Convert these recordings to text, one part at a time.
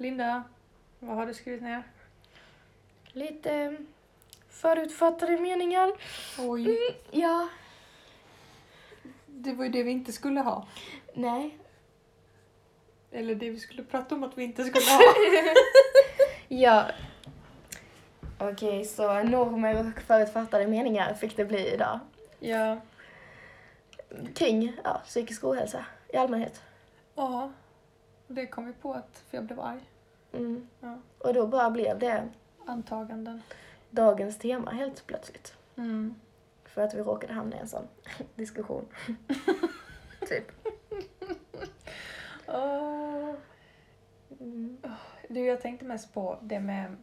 Linda, vad har du skrivit ner? Lite eh, förutfattade meningar. Oj, Ja. det var ju det vi inte skulle ha. Nej. Eller det vi skulle prata om att vi inte skulle ha. Ja. Okej, så normer och förutfattade meningar fick det bli idag. ja. Kring ja, psykisk ohälsa i allmänhet. Ja. Det kom vi på att för jag blev arg. Mm. Ja. Och då bara blev det Antaganden. dagens tema helt plötsligt. Mm. För att vi råkade hamna i en sån diskussion. typ. Mm. Du, jag tänkte mest på det med...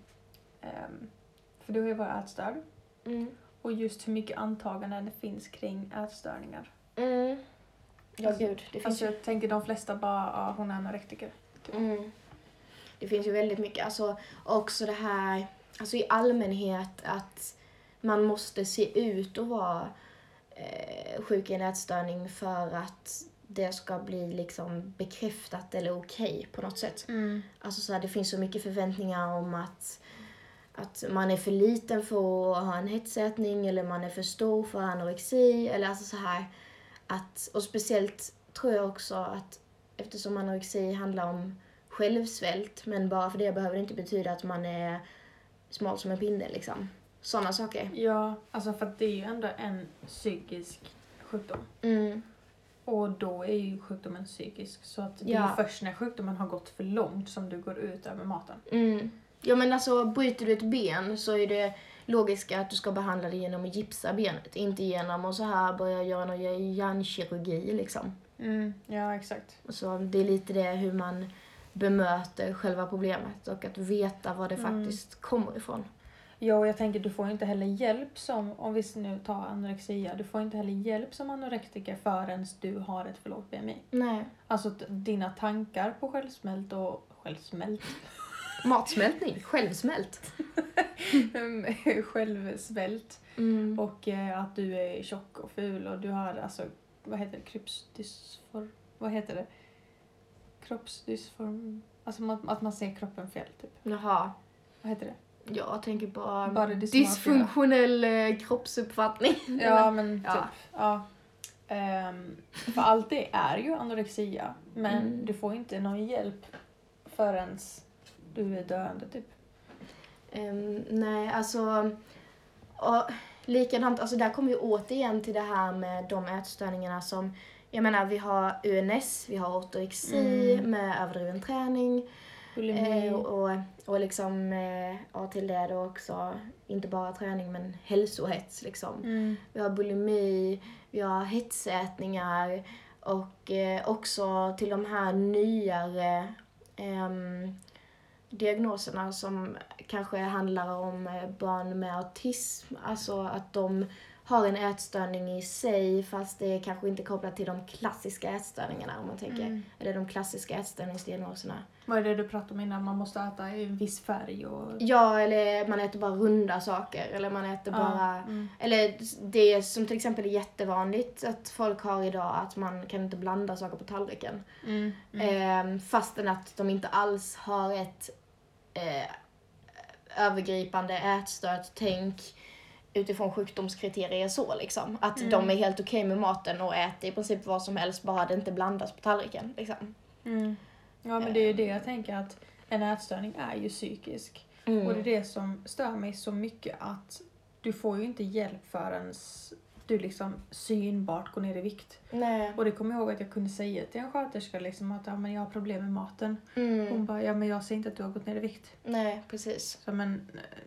ehm, för du har ju varit ätstörd. Mm. Och just hur mycket antaganden det finns kring ätstörningar. Mm. Ja, Alltså- gud. Det finns, Alltså jag tänker de flesta bara, ja hon är anorektiker. mm. det finns ju väldigt mycket. Alltså, också det här, alltså i allmänhet att man måste se ut att vara eh, sjuk i en ätstörning för att det ska bli liksom bekräftat eller okej på något sätt. Mm. Alltså så här, det finns så mycket förväntningar om att, att man är för liten för att ha en hetsätning eller man är för stor för anorexi eller alltså så här att, och speciellt tror jag också att eftersom anorexi handlar om självsvält men bara för det behöver det inte betyda att man är smal som en pinne liksom. Sådana saker. Ja, alltså för att det är ju ändå en psykisk sjukdom. Mm. Och då är ju sjukdomen psykisk. Så att det Ja. är först när sjukdomen har gått för långt som du går ut över maten. Mm. Ja men alltså bryter du ett ben så är det logiska att du ska behandla det genom att gipsa benet. Inte genom att så här börja göra någon hjärnkirurgi liksom. Mm. Ja, exakt. Så det är lite det hur man bemöter själva problemet och att veta var det Mm. faktiskt kommer ifrån. Ja, och jag tänker du får inte heller hjälp som, om vi nu tar anorexia, du får inte heller hjälp som anorektiker förrän du har ett för lågt BMI. Nej. Alltså dina tankar på självsmält och självsmält, Matsmältning, självsmält. självsvält Mm. och eh, att du är tjock och ful och du har alltså, vad heter det, kroppsdysfor... Vad heter det? Kroppsdysform... Alltså man, att man ser kroppen fel, typ. Jaha. Vad heter det? Jag tänker på Bara dysfunktionell eh, kroppsuppfattning. Ja, men Ja. typ. Ja. Ehm, för allt det är ju anorexia, men Mm. du får inte någon hjälp förrän du är döende, typ. Ehm, nej, alltså... Och likadant, alltså där kommer vi återigen till det här med de ätstörningarna som... Jag menar, vi har UNS, vi har ortorexi Mm. med överdriven träning. Eh, och, och liksom, eh, ja, till det då också, inte bara träning men hälsohets liksom. Mm. Vi har bulimi, vi har hetsätningar och eh, också till de här nyare ehm, diagnoserna som kanske handlar om eh, barn med autism, alltså att de har en ätstörning i sig fast det är kanske inte kopplat till de klassiska ätstörningarna om man tänker, Mm. eller de klassiska ätstörningsdiagnoserna. Vad är det du pratade om innan? Man måste äta i en viss färg och... Ja, eller man äter bara runda saker eller man äter bara Ja, mm. Eller det som till exempel är jättevanligt att folk har idag, att man kan inte blanda saker på tallriken. Mm. Mm. Ehm, fastän att de inte alls har ett eh, övergripande ätstört tänk utifrån sjukdomskriterier så liksom. Att Mm. de är helt okej med maten och äter i princip vad som helst bara det inte blandas på tallriken. Liksom. Mm. Ja, men det är ju det jag tänker att en ätstörning är ju psykisk. Mm. Och det är det som stör mig så mycket att du får ju inte hjälp förrän du liksom synbart går ner i vikt. Nej. Och det kommer jag ihåg att jag kunde säga till en sköterska liksom att ja, men jag har problem med maten. Mm. Hon bara, ja men jag ser inte att du har gått ner i vikt. Nej, precis. Så men, eh,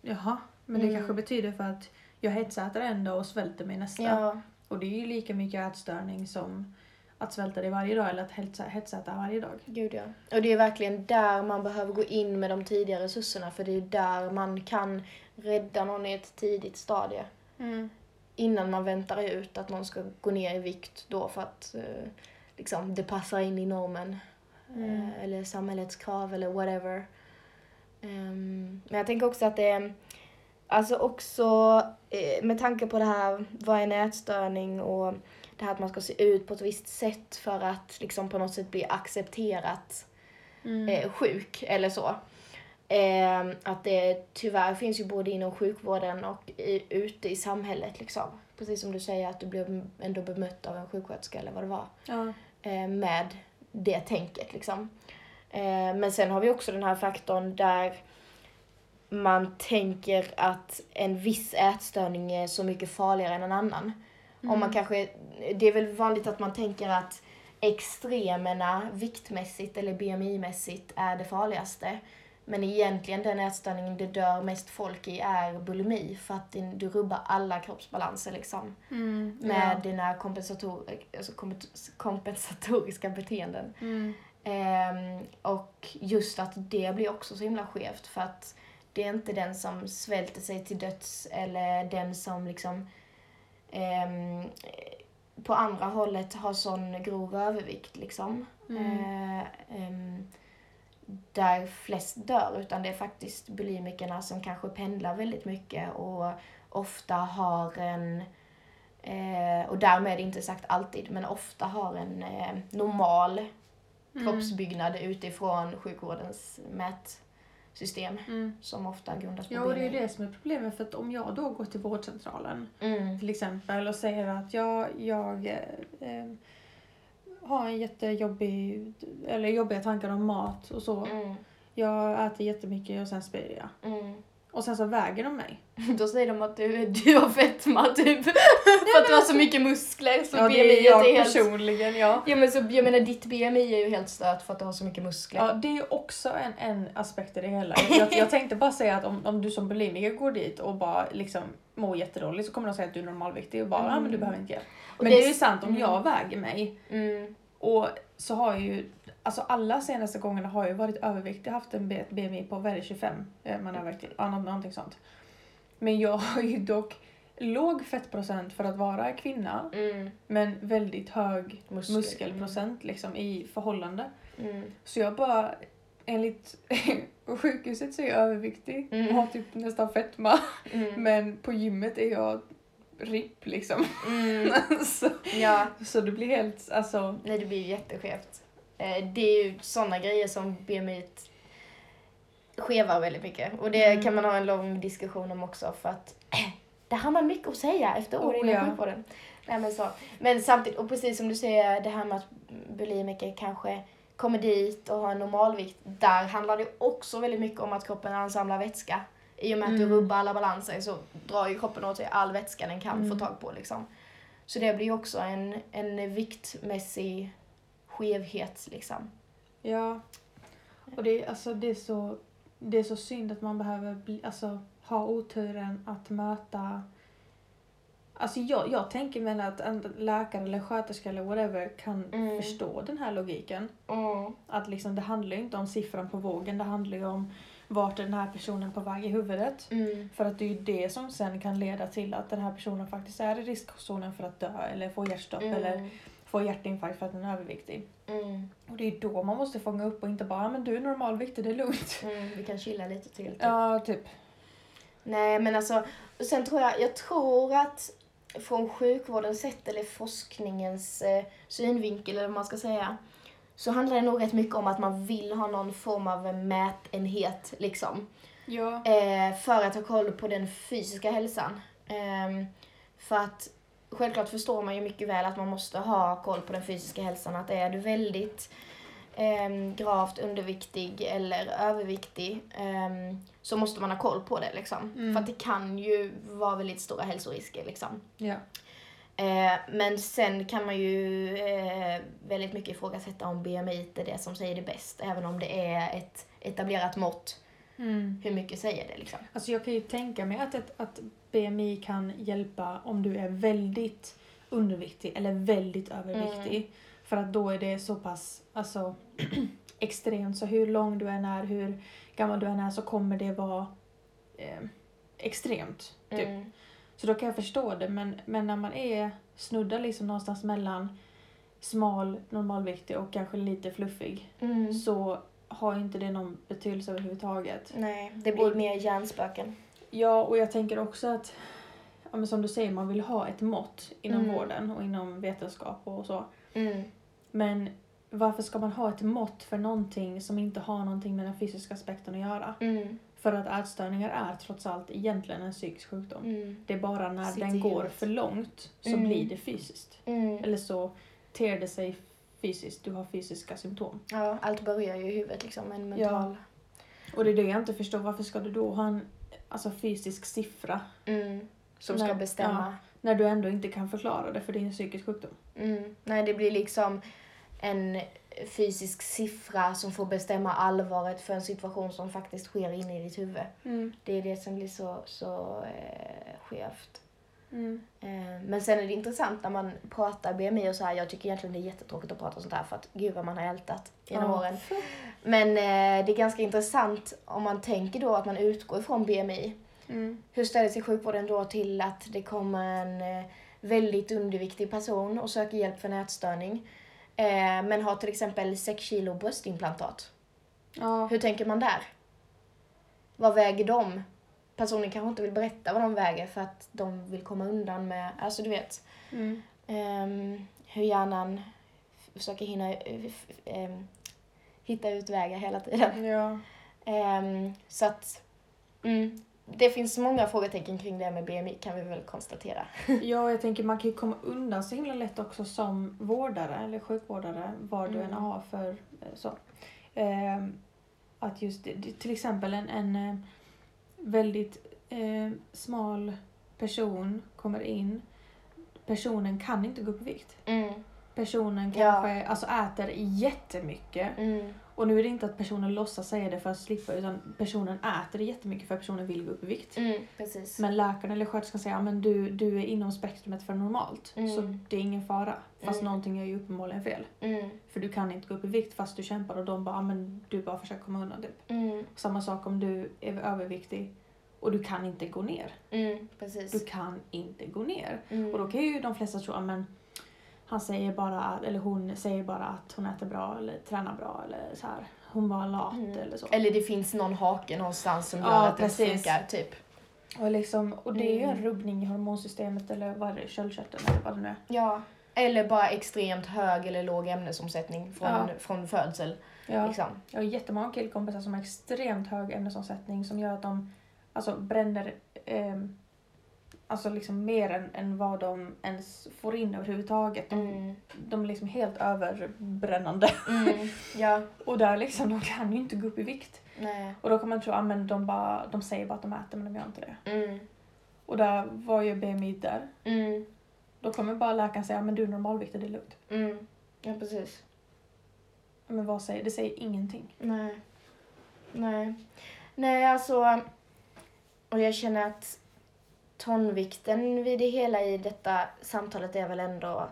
jaha. Men det Mm. kanske betyder för att jag hetsäter ändå och svälter mig nästa. Ja. Och det är ju lika mycket ätstörning som att svälta dig varje dag eller att hetsa- hetsäta varje dag. Gud ja. Och det är verkligen där man behöver gå in med de tidiga resurserna för det är där man kan rädda någon i ett tidigt stadie. Innan man väntar ut att någon ska gå ner i vikt då för att eh, liksom, det passar in i normen. Mm. Eh, eller samhällets krav eller whatever. Ehm, men jag tänker också att det är, alltså också eh, med tanke på det här, vad är en ätstörning och det här att man ska se ut på ett visst sätt för att liksom på något sätt bli accepterat Mm. eh, sjuk eller så. Eh, att det tyvärr finns ju både inom sjukvården och i, ute i samhället liksom. Precis som du säger att du blev ändå bemött av en sjuksköterska eller vad det var. Ja. Eh, med det tänket liksom. Eh, men sen har vi också den här faktorn där man tänker att en viss ätstörning är så mycket farligare än en annan. Om man kanske, det är väl vanligt att man tänker att extremerna viktmässigt eller BMI-mässigt är det farligaste. Men egentligen den ätstörningen det dör mest folk i är bulimi för att du rubbar alla kroppsbalanser liksom. Mm. Med dina kompensator, alltså kompensatoriska beteenden. Ja. Mm. Ehm, och just att det blir också så himla skevt för att det är inte den som svälter sig till döds eller den som liksom ehm, på andra hållet har sån grov övervikt liksom. Mm. Eh, ehm, där flest dör utan det är faktiskt bulimikerna som kanske pendlar väldigt mycket och ofta har en eh, och därmed inte sagt alltid men ofta har en eh, normal Mm. kroppsbyggnad utifrån sjukvårdens mätsystem Mm. som ofta grundas på Ja, och det är ju det som är problemet. För att om jag då går till vårdcentralen Mm. till exempel och säger att jag, jag eh, eh, har en jättejobbig, eller jobbiga tankar om mat och så. Mm. Jag äter jättemycket och sen spyr jag. Mm. Och sen så väger de mig. Då säger de att du, du har fetma typ. För att du har så mycket muskler så ja, BMI det är jag är helt... personligen, ja. Ja men så, jag menar ditt BMI är ju helt stört för att du har så mycket muskler. Ja, det är ju också en, en aspekt i det hela. Jag, jag tänkte bara säga att om, om du som bulimiker går dit och bara liksom mår jättedåligt så kommer de säga att du är normalviktig och bara ja men du behöver inte hjälp. Men det det är ju sant om mm. jag väger mig Mm. och så har jag ju Alltså alla senaste gångerna har jag varit överviktig, haft en BMI på vad är det, 25, eh, man ja, nå- någonting sånt. Men jag har ju dock låg fettprocent för att vara kvinna, Mm. men väldigt hög Muskler. muskelprocent liksom i förhållande. Mm. Så jag bara, enligt sjukhuset så är jag överviktig Mm. och har typ nästan fetma. Mm. Men på gymmet är jag RIP liksom. Mm. så, Ja, så det blir helt, alltså, nej det blir jätteskevt. Eh, Det är ju sådana grejer som BMI skevar väldigt mycket. Och det Mm. kan man ha en lång diskussion om också för att det har man mycket att säga efter år Oh, inom ja. sjukvården. Nej, men, så. men samtidigt, och precis som du säger, det här med att bulimiker kanske kommer dit och har en normalvikt. Där handlar det också väldigt mycket om att kroppen ansamlar vätska. I och med att du Mm. rubbar alla balanser så drar ju kroppen åt sig all vätska den kan Mm. få tag på. Liksom. Så det blir ju också en, en viktmässig skevhet liksom. ja. Och det, är- alltså, det, är så, det är så synd att man behöver bli, alltså, ha oturen att möta Alltså jag, jag tänker mig att en läkare eller sköterska eller whatever kan Mm. förstå den här logiken. Mm. Att liksom, det handlar ju inte om siffran på vågen, det handlar ju om vart är den här personen på väg i huvudet. Mm. För att det är ju det som sen kan leda till att den här personen faktiskt är i riskzonen för att dö eller få hjärtstopp eller Mm. få hjärtinfarkt för att den är överviktig. Mm. Och det är då man måste fånga upp och inte bara "Ja, men du är normalviktig, det är lugnt. Mm. Vi kan chilla lite till. Typ. Ja, typ. Nej men alltså, sen tror jag, jag tror att från sjukvårdens sätt eller forskningens eh, synvinkel eller vad man ska säga så handlar det nog rätt mycket om att man vill ha någon form av mätenhet liksom. Ja. Eh, för att ha koll på den fysiska hälsan. Ehm, för att självklart förstår man ju mycket väl att man måste ha koll på den fysiska hälsan. Att är du väldigt ehm, gravt underviktig eller överviktig ehm, så måste man ha koll på det liksom. Mm. För att det kan ju vara väldigt stora hälsorisker liksom. ja. Eh, men sen kan man ju eh, väldigt mycket ifrågasätta om BMI är det som säger det bäst. Även om det är ett etablerat mått. Mm. Hur mycket säger det liksom? Alltså jag kan ju tänka mig att, ett, att BMI kan hjälpa om du är väldigt underviktig eller väldigt överviktig. För att då är det så pass alltså, extremt. Så hur lång du än är, hur gammal du än är så kommer det vara eh, extremt. Typ. Mm. Så då kan jag förstå det. Men, men när man är snuddar liksom någonstans mellan smal, normalviktig och kanske lite fluffig Mm. så har inte det någon betydelse överhuvudtaget. Nej, det blir Och- mer hjärnspöken. Ja, och jag tänker också att ja, men som du säger, man vill ha ett mått inom Mm. vården och inom vetenskap och så. Mm. Men varför ska man ha ett mått för någonting som inte har någonting med den fysiska aspekten att göra? Mm. För att ätstörningar är trots allt egentligen en psykisk sjukdom. Mm. Det är bara när Sitter den går för långt så Mm. blir det fysiskt. Mm. Eller så ter det sig fysiskt, du har fysiska symptom. Ja, allt börjar ju i huvudet liksom, en mental... Och det är det jag inte förstår, varför ska du då ha en alltså, fysisk siffra Mm. Som ska Nej, bestämma. när du ändå inte kan förklara det för din psykisk sjukdom? Mm. Nej, det blir liksom en fysisk siffra som får bestämma allvaret för en situation som faktiskt sker inne i ditt huvud. Det är det som blir så, så eh, skevt. Mm. Eh, men sen är det intressant när man pratar BMI och så här. Jag tycker egentligen det är jättetråkigt att prata sånt här för att gud vad man har ältat genom Ja. åren. Men eh, det är ganska intressant om man tänker då att man utgår ifrån BMI. Mm. Hur ställer sig sjukvården då till att det kommer en eh, väldigt underviktig person och söker hjälp för en ätstörning eh, men har till exempel 6 kilo bröstimplantat? Ja. Hur tänker man där? Vad väger de? Personen kanske inte vill berätta vad de väger för att de vill komma undan med, alltså du vet, Mm. ehm, hur hjärnan försöker hinna, ehm, hitta utvägar hela tiden. Ja. Ehm, så att, mm, det finns många frågetecken kring det med BMI kan vi väl konstatera. ja, jag tänker man kan ju komma undan så himla lätt också som vårdare eller sjukvårdare, vad du Mm. än har för eh, så. Att just till exempel en, en eh, väldigt eh, smal person kommer in. Personen kan inte gå upp i vikt. Mm, Personen Ja. kanske alltså äter jättemycket. mm, Och nu är det inte att personen låtsas säga det för att slippa utan personen äter jättemycket för att personen vill gå upp i vikt. mm. Men läkaren eller sköterskan säger att du, du är inom spektrumet för normalt. Mm. Så det är ingen fara. Fast Mm. någonting är ju uppenbarligen fel. Mm, För du kan inte gå upp i vikt fast du kämpar och de bara, "Ah, men du bara försöker komma undan typ. mm, Samma sak om du är överviktig och du kan inte gå ner. mm. Du kan inte gå ner. Mm, Och då kan ju de flesta tro, "Ah, men han säger bara, eller hon säger bara att hon äter bra eller tränar bra eller så här. Hon var lat Mm. eller så. Eller det finns någon hake någonstans som gör Ja, att det precis. funkar, typ. Och, liksom, och det är ju en Mm. rubbning i hormonsystemet eller vad är det, köldkörteln eller vad det nu är. Ja. Eller bara extremt hög eller låg ämnesomsättning från, Ja. från födsel. Ja. Liksom. Jag har jättemånga killkompisar som har extremt hög ämnesomsättning som gör att de alltså, bränner ehm, alltså liksom mer än, än vad de ens får in överhuvudtaget. De, Mm. de är liksom helt överbrännande. Mm. Ja. Och där liksom, de kan ju inte gå upp i vikt. Nej. Och då kan man tro att men de, bara, de säger bara att de äter men de gör inte det. Mm. Och där var ju BMI där. Mm. Då kommer bara läkaren säga men du är normalviktad, det är lugnt. Mm. Ja, precis. Men vad säger det? säger ingenting. Nej. Nej. Nej, alltså... Och jag känner att tonvikten vid det hela i detta samtalet är väl ändå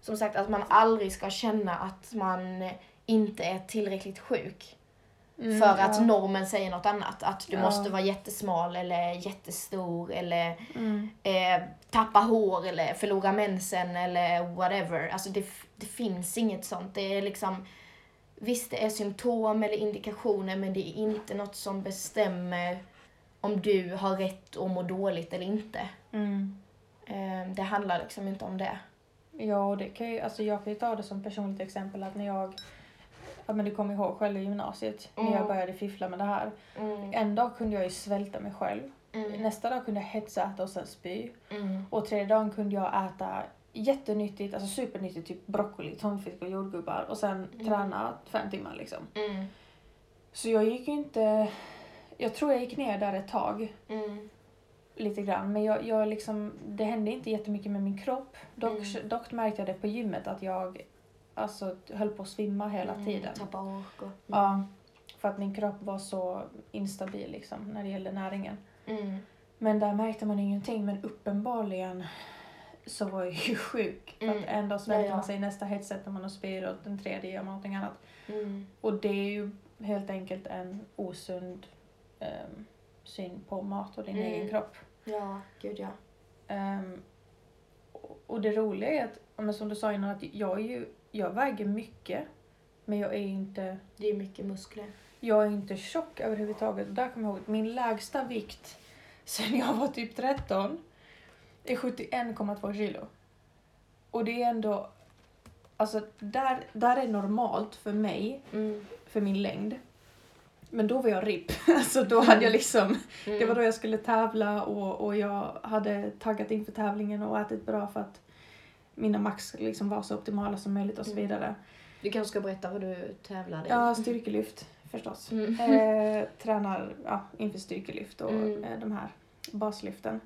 som sagt att man aldrig ska känna att man inte är tillräckligt sjuk. Mm, för att ja. normen säger något annat. Att du Ja. måste vara jättesmal eller jättestor eller Mm. eh, tappa hår eller förlora mensen eller whatever. Alltså det, det finns inget sånt. Det är liksom Visst, det är symptom eller indikationer men det är inte något som bestämmer om du har rätt att må dåligt eller inte. Mm. Eh, det handlar liksom inte om det. Ja, och det kan ju, alltså jag kan ju ta det som personligt exempel att när jag, ja men du kommer ihåg själv i gymnasiet, när jag Mm. började fiffla med det här. Mm. En dag kunde jag ju svälta mig själv. Mm. Nästa dag kunde jag hetsäta och sen spy. Mm. Och tredje dagen kunde jag äta jättenyttigt, alltså supernyttigt, typ broccoli, tonfisk och jordgubbar och sen Mm. träna fem timmar liksom. Mm. Så jag gick ju inte, jag tror jag gick ner där ett tag. Mm. lite grann. Men jag, jag liksom, det hände inte jättemycket med min kropp. Dock, Mm. dock märkte jag det på gymmet att jag alltså, höll på att svimma hela tiden. Tappa ork och... Ja, för att min kropp var så instabil liksom, när det gällde näringen. Mm. Men där märkte man ingenting. Men uppenbarligen så var jag ju sjuk. För Mm. att en dag svälter Ja, ja. man sig, nästa hetsätter man och spyr och den tredje gör man någonting annat. Mm. Och det är ju helt enkelt en osund ehm, syn på mat och din Mm. egen kropp. Ja, gud ja. Ehm, och- det roliga är att, men som du sa innan, att jag, är ju, jag väger mycket. Men jag är inte, Det är mycket muskler. jag är inte tjock överhuvudtaget. Där kommer jag ihåg, min lägsta vikt sen jag var typ 13 är 71,2 kilo. Och det är ändå alltså där, där är normalt för mig, Mm. för min längd. Men då var jag RIP. Alltså då hade jag liksom, det var då jag skulle tävla och, och jag hade taggat inför tävlingen och ätit bra för att mina max liksom vara så optimala som möjligt och så Mm. vidare. Du kanske ska berätta vad du tävlade i? Ja, styrkelyft förstås. Mm. Eh, tränar ja, inför styrkelyft och Mm. eh, de här baslyften.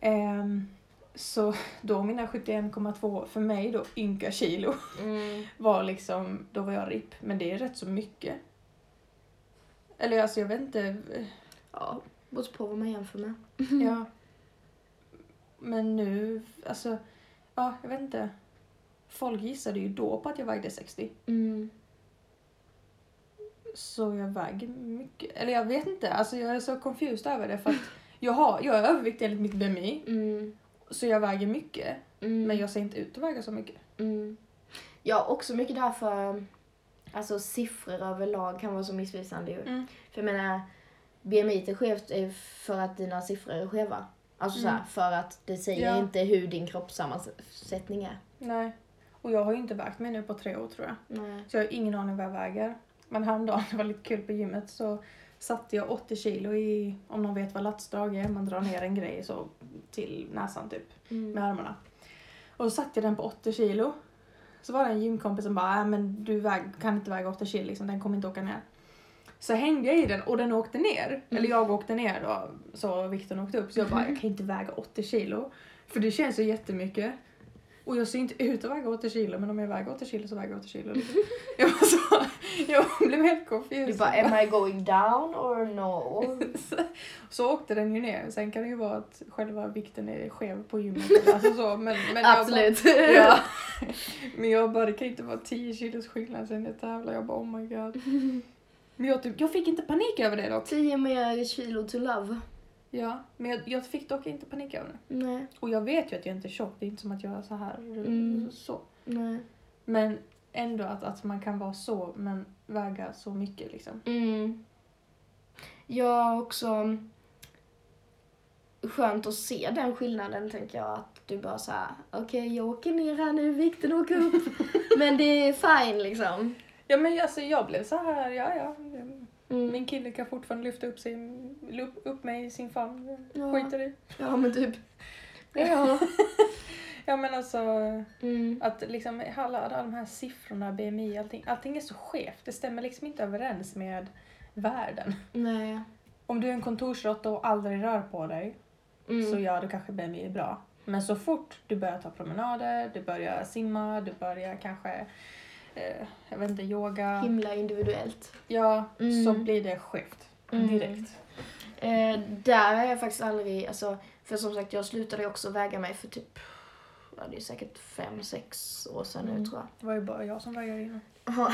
Ehm, så då mina 71,2 för mig då ynka kilo Mm. var liksom, då var jag RIP. Men det är rätt så mycket. Eller alltså jag vet inte. Ja, beror på vad man jämför med. Ja. Men nu, alltså, ja jag vet inte. Folk gissade ju då på att jag vägde 60. Mm. Så jag väger mycket. Eller jag vet inte, alltså jag är så confused över det för att jag, har, jag är överviktig enligt mitt BMI. Mm. Så jag väger mycket. Mm. Men jag ser inte ut att väga så mycket. Mm. Ja, också mycket därför alltså siffror överlag kan vara så missvisande ju. Mm. För jag menar, BMI är skevt för att dina siffror är skeva. Alltså Mm. för att det säger Ja. inte hur din kroppssammansättning är. Nej. Och jag har ju inte vägt mig nu på tre år tror jag. Nej. Så jag har ingen aning vad jag väger. Men häromdagen, det var lite kul på gymmet, så satte jag 80 kilo i, om någon vet vad latsdrag är, man drar ner en grej så till näsan typ, Mm. med armarna. Och så satte jag den på 80 kilo. Så var det en gymkompis som bara, äh, men du väg, kan inte väga 80 kilo, liksom, den kommer inte åka ner. Så hängde jag i den och den åkte ner. Eller jag åkte ner då, så vikten åkte upp. Så jag bara, jag kan inte väga 80 kilo. För det känns ju jättemycket. Och jag ser inte ut att väga 80 kilo, men om jag väger 80 kilo så väger jag 80 kilo. Jag, var så, jag blev helt confused. Du bara, am I going down or no? så, så åkte den ju ner. Sen kan det ju vara att själva vikten är skev på gymmet. Alltså så, men, men jag Absolut. Bara, ja. Men jag bara, det kan inte vara 10 kilos skillnad sen jag tävlar. Jag bara, oh my god. Men jag, typ, jag fick inte panik över det dock. 10 mer kilo to love. Ja, men jag, jag fick dock inte panik över det. Nej. Och jag vet ju att jag inte är tjock. Det är inte som att jag är så här Mm. så. Nej. Men ändå att, att man kan vara så men väga så mycket liksom. Mm. Jag har också skönt att se den skillnaden tänker jag. Att du bara såhär, okej jag åker ner här nu, vikten åker upp. Men det är fine liksom. Ja men alltså jag blev så här, ja ja. Mm. Min kille kan fortfarande lyfta upp, sin, upp, mig i sin famn. Ja. Skiter i. Ja men typ. Ja. Ja men alltså Mm. att liksom alla, alla de här siffrorna, BMI, allting, allting är så skevt. Det stämmer liksom inte överens med världen. Nej. Om du är en kontorsråtta och aldrig rör på dig Mm. så ja, då kanske BMI är bra. Men så fort du börjar ta promenader, du börjar simma, du börjar kanske, eh, jag vet inte, yoga. Himla individuellt. Ja, Mm. så blir det skevt. Mm. Direkt. Eh, där har jag faktiskt aldrig, alltså, för som sagt jag slutade också väga mig för typ, ja det är säkert fem sex år sedan nu Mm. tror jag. Det var ju bara jag som vägde innan.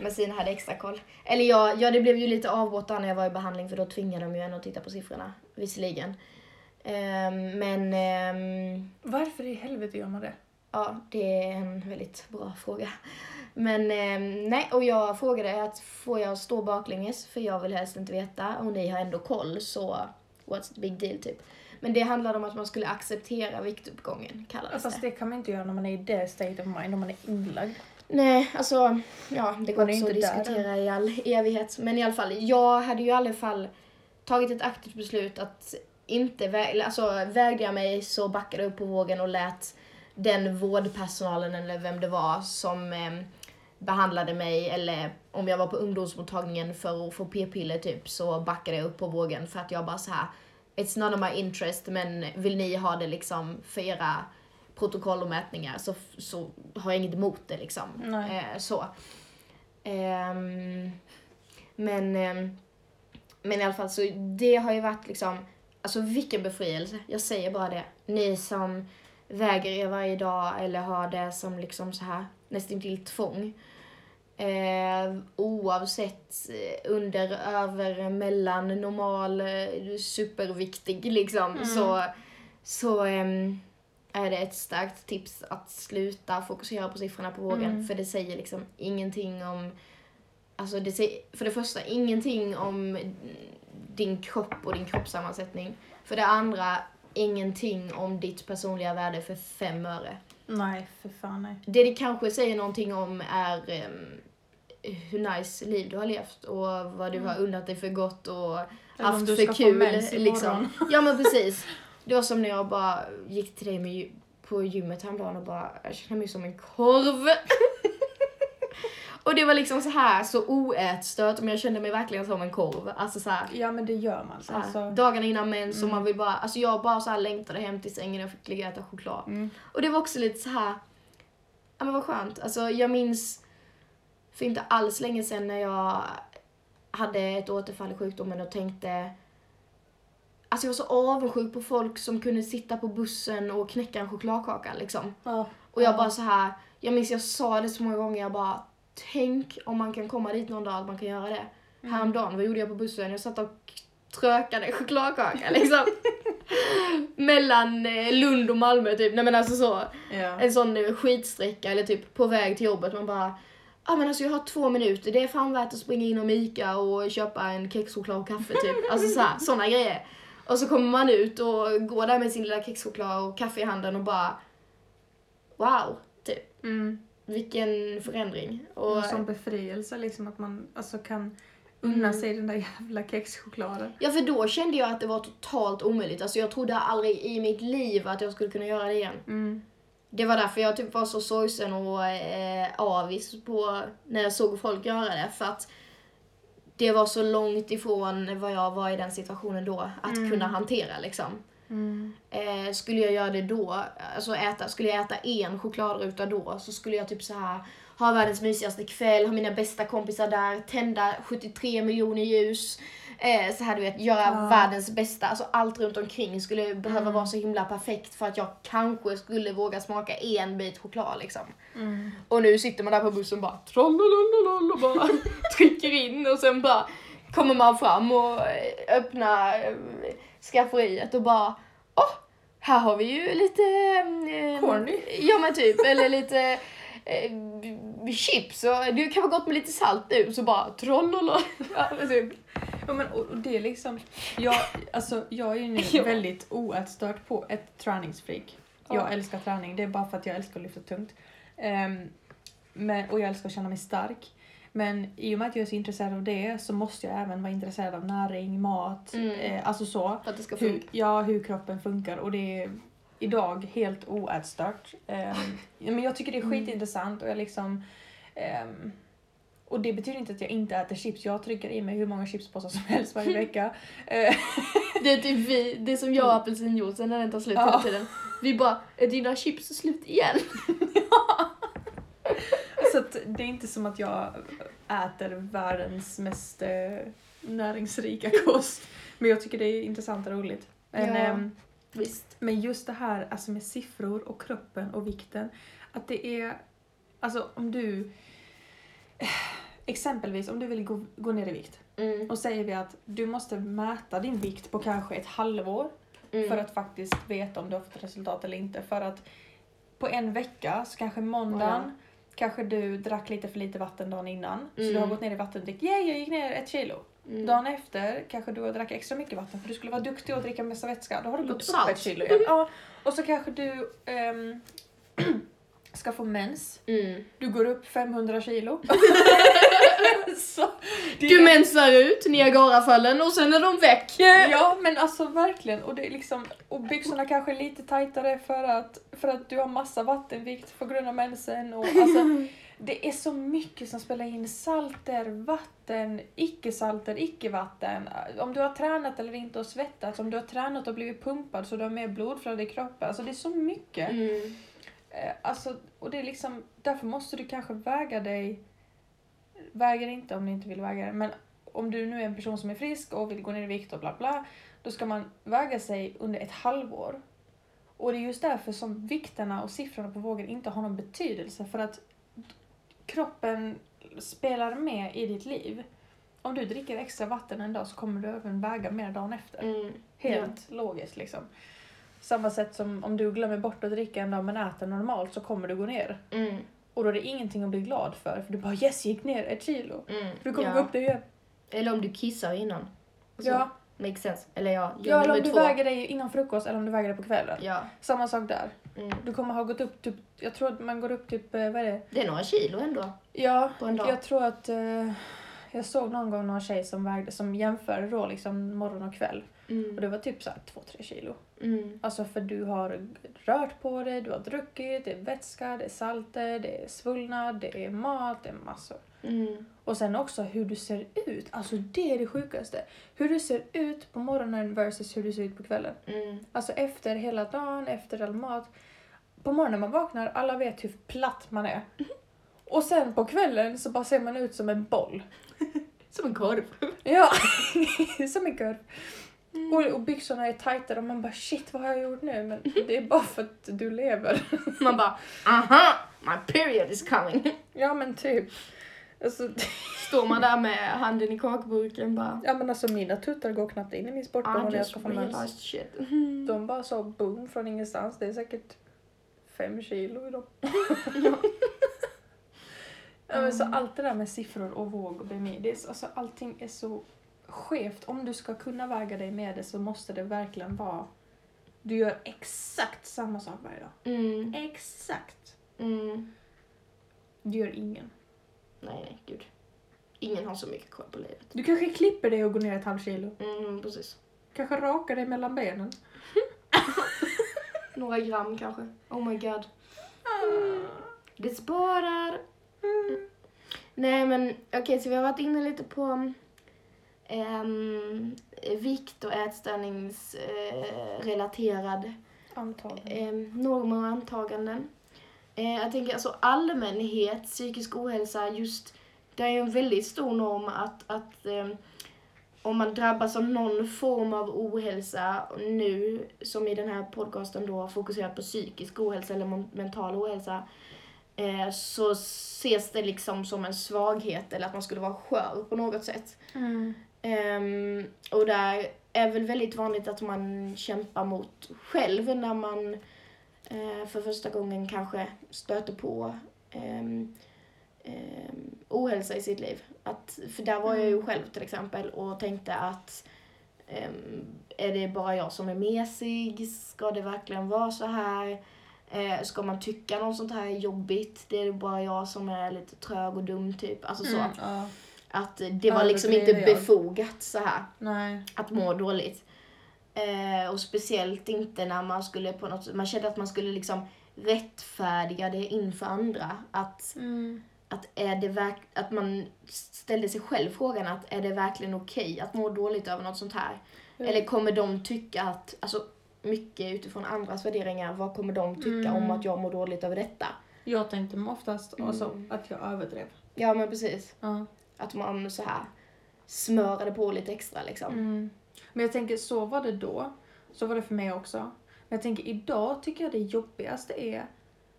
Men Sina hade extra koll. Eller ja, ja, det blev ju lite avbrott när jag var i behandling för då tvingade de ju en att titta på siffrorna. Visserligen. Ehm, men ehm, Varför i helvete gör man det? Ja, det är en väldigt bra fråga. Men ehm, nej, och jag frågade att får jag stå baklänges för jag vill helst inte veta och ni har ändå koll så what's the big deal typ. Men det handlade om att man skulle acceptera viktuppgången kallades Fast det. det kan man inte göra när man är i det state of mind, om man är inlagd. Nej, alltså, ja, det går också att diskutera i all evighet. Men i alla fall, jag hade ju i alla fall tagit ett aktivt beslut att inte väga, alltså vägde jag mig så backade jag upp på vågen och lät den vårdpersonalen eller vem det var som eh, behandlade mig eller om jag var på ungdomsmottagningen för att få p-piller typ så backade jag upp på vågen för att jag bara så här It's none of my interest men vill ni ha det liksom för era protokoll och mätningar så, så har jag inget emot det liksom. Eh, så. Ehm, men, ehm, men i alla fall så det har ju varit liksom, alltså vilken befrielse. Jag säger bara det. Ni som väger er varje dag eller har det som liksom så här nästan till tvång. Eh, oavsett eh, under, över, mellan, normal, eh, superviktig liksom. Mm. Så, så ehm, är det ett starkt tips att sluta fokusera på siffrorna på vågen. Mm. För det säger liksom ingenting om, alltså det säger för det första ingenting om din kropp och din kroppssammansättning. För det andra ingenting om ditt personliga värde för fem öre. Nej, för fan nej. Det det kanske säger någonting om är ehm, hur nice liv du har levt och vad du Mm. har unnat dig för gott och Eller haft för kul. Liksom. Ja men precis. Det var som när jag bara gick till dig med, på gymmet häromdagen och bara, jag känner mig som en korv. och det var liksom så här så oätstört men jag kände mig verkligen som en korv. Alltså så här, Ja men det gör man. så här Alltså, dagarna innan mens och Mm. man vill bara, alltså jag bara så här längtade hem till sängen och fick ligga och äta choklad. mm. Och det var också lite så här, ja men vad skönt. Alltså jag minns för inte alls länge sedan när jag hade ett återfall i sjukdomen och tänkte Alltså jag var så avundsjuk på folk som kunde sitta på bussen och knäcka en chokladkaka liksom. Ja. Och jag Ja. bara så här, jag minns jag sa det så många gånger, jag bara tänk om man kan komma dit någon dag att man kan göra det. Mm. Häromdagen, vad gjorde jag på bussen? Jag satt och trökade chokladkaka liksom. Mellan eh, Lund och Malmö typ, nej men alltså så. Ja. En sån eh, skitsträcka eller typ på väg till jobbet, man bara Ja men alltså jag har två minuter, det är fan värt att springa in och Ica och köpa en kexchoklad och kaffe typ. Alltså så här, såna grejer. Och så kommer man ut och går där med sin lilla kexchoklad och kaffe i handen och bara Wow, typ. Mm. Vilken förändring. Och, En sån befrielse liksom att man alltså kan unna Mm. sig den där jävla kexchokladen. Ja för då kände jag att det var totalt omöjligt. Alltså jag trodde aldrig i mitt liv att jag skulle kunna göra det igen. Mm. Det var därför jag typ var så sorgsen och eh, avis på när jag såg folk göra det. För att det var så långt ifrån vad jag var i den situationen då att Mm. kunna hantera liksom. Mm. Eh, skulle jag göra det då, alltså äta, skulle jag äta en chokladruta då så skulle jag typ så här ha världens mysigaste kväll, ha mina bästa kompisar där, tända 73 miljoner ljus. Eh, så här du vet, göra Ja. världens bästa, alltså allt runt omkring skulle behöva Mm. vara så himla perfekt för att jag kanske skulle våga smaka en bit choklad liksom. Mm. Och nu sitter man där på bussen och bara och bara trycker in och sen bara kommer man fram och eh, öppnar eh, skafferiet och bara åh, här har vi ju lite... Eh, Corny. Ja men typ, eller lite eh, chips och det kan vara gott med lite salt nu så bara trollolol. Ja, typ. Ja, men, och, och det är liksom, jag, alltså, jag är ju nu Ja. väldigt oätstört på ett träningsfreak. Ja. Jag älskar träning, det är bara för att jag älskar att lyfta tungt. Ehm, men, och jag älskar att känna mig stark. Men i och med att jag är så intresserad av det så måste jag även vara intresserad av näring, mat, Mm. eh, alltså så. För att det ska Hur, funka. ja, hur kroppen funkar och det är idag helt oätstört. Ja, men jag tycker det är Mm. skitintressant och jag liksom ehm, och det betyder inte att jag inte äter chips. Jag trycker i mig hur många chipspåsar som helst varje vecka. Eh, Det är typ vi, det är som jag och apelsinjuicen när den tar slut Ja. hela tiden. Vi bara, är dina chips slut igen? så att det är inte som att jag äter världens mest eh, näringsrika kost. Men jag tycker det är intressant och roligt. Men, Ja. ehm, Visst. Men just det här alltså med siffror och kroppen och vikten. Att det är, alltså om du, exempelvis om du vill gå, gå ner i vikt. Mm. Och säger vi att du måste mäta din vikt på kanske ett halvår Mm. för att faktiskt veta om du har fått resultat eller inte. För att på en vecka, så kanske måndagen, Ja. Kanske du drack lite för lite vatten dagen innan. Så Mm. du har gått ner i vattendrick. Yay, jag gick ner ett kilo. Mm. Dagen efter kanske du har drack extra mycket vatten för du skulle vara duktig och dricka massa vätska. Då har du Lite gått upp ett kilo igen. Ja, och så kanske du ehm, ska få mens. Mm. Du går upp 500 kilo. så, det Du mensar ut Niagarafallen och sen är de väck. Ja men alltså verkligen. Och, det är liksom, och byxorna kanske är lite tajtare för att, för att du har massa vattenvikt på grund av mensen. Och, alltså, det är så mycket som spelar in. Salter, vatten, icke-salter, icke-vatten. Om du har tränat eller inte och svettats. Om du har tränat och blivit pumpad så du har mer blodflöde i kroppen. Alltså det är så mycket. Mm. Eh, Alltså, och det är liksom, därför måste du kanske väga dig. Dig inte om du inte vill väga dig. Men om du nu är en person som är frisk och vill gå ner i vikt och bla bla. Då ska man väga sig under ett halvår. Och det är just därför som vikterna och siffrorna på vågen inte har någon betydelse. För att kroppen spelar med i ditt liv. Om du dricker extra vatten en dag så kommer du även väga mer dagen efter. Mm. Helt logiskt liksom. Samma sätt som om du glömmer bort att dricka en dag men äter normalt så kommer du gå ner. Mm. Och då är det ingenting att bli glad för. För du bara yes, gick ner ett kilo. Mm. Du kommer ja. gå upp det igen. Eller om du kissar innan. Alltså, Ja, Makes sense. Eller ja, Ja, eller om du två. väger dig innan frukost eller om du väger dig på kvällen. Ja. Samma sak där. Mm. Du kommer ha gått upp typ, jag tror att man går upp typ, eh, vad är det? Det är några kilo ändå. Ja, På en dag. jag tror att eh, jag såg någon gång någon tjej som vägde, som jämförde då liksom morgon och kväll. Och Mm. det var typ såhär 2-3 kilo. Mm. Alltså för du har rört på dig, du har druckit, det är vätska, det är salter, det är svullnad, det är mat, det är massor. Mm. Och sen också hur du ser ut, alltså det är det sjukaste. Hur du ser ut på morgonen versus hur du ser ut på kvällen. Mm. Alltså efter hela dagen, efter all mat. På morgonen man vaknar, alla vet hur platt man är. Och sen på kvällen så bara ser man ut som en boll. Som en korv. Ja, som en kurv. Och, och byxorna är tajtare och man bara shit vad har jag gjort nu? Men det är bara för att du lever. Man bara, aha, my period is coming. Ja men typ. Alltså, Står man där med handen i kakburken bara, ja men alltså mina tuttar går knappt in i min sportbh I när jag ska få mens. realized shit. De bara så boom från ingenstans. Det är säkert fem kilo i dem. ja, men så allt det där med siffror och våg och BMI, det är, så- alltså, allting är så skevt. Om du ska kunna väga dig med det så måste det verkligen vara... Du gör exakt samma sak varje dag. Mm. Exakt. Mm. Det gör ingen. Nej, nej, gud. Ingen har så mycket koll på livet. Du kanske klipper dig och går ner ett halvt kilo. Mm, precis. Kanske rakar dig mellan benen. Några gram kanske. Oh my god. Det sparar. Nej men okej, så vi har varit inne lite på vikt och ätstörningsrelaterad Antagligen. eh, normer och antaganden. Eh, jag tänker alltså allmänhet, psykisk ohälsa, just det är ju en väldigt stor norm att, att eh, om man drabbas av någon form av ohälsa nu, som i den här podcasten då fokuserat på psykisk ohälsa eller mental ohälsa, eh, så ses det liksom som en svaghet eller att man skulle vara skör på något sätt. Mm. Ehm, och där är väl väldigt vanligt att man kämpar mot själv när man eh, för första gången kanske stöter på um, ohälsa i sitt liv. Att, för där var jag ju själv till exempel och tänkte att är det bara jag som är mesig? Ska det verkligen vara så här? Eh, ska man tycka något sånt här är jobbigt? Det är bara jag som är lite trög och dum typ. Alltså så. Mm, ja. Att det var liksom inte befogat så här Nej. att må dåligt. Eh, och speciellt inte när man skulle på något man kände att man skulle liksom rättfärdiga det inför andra. Att, Mm. att, är det verk, att man ställde sig själv frågan att är det verkligen okej att må dåligt över något sånt här? Mm. Eller kommer de tycka att, alltså mycket utifrån andras värderingar, vad kommer de tycka Mm. om att jag mår dåligt över detta? Jag tänkte oftast alltså, Mm. att jag överdrev. Ja men precis. Ja. Att man så här smörade på lite extra liksom. Mm. Men jag tänker, så var det då. Så var det för mig också. Men jag tänker, idag tycker jag det jobbigaste är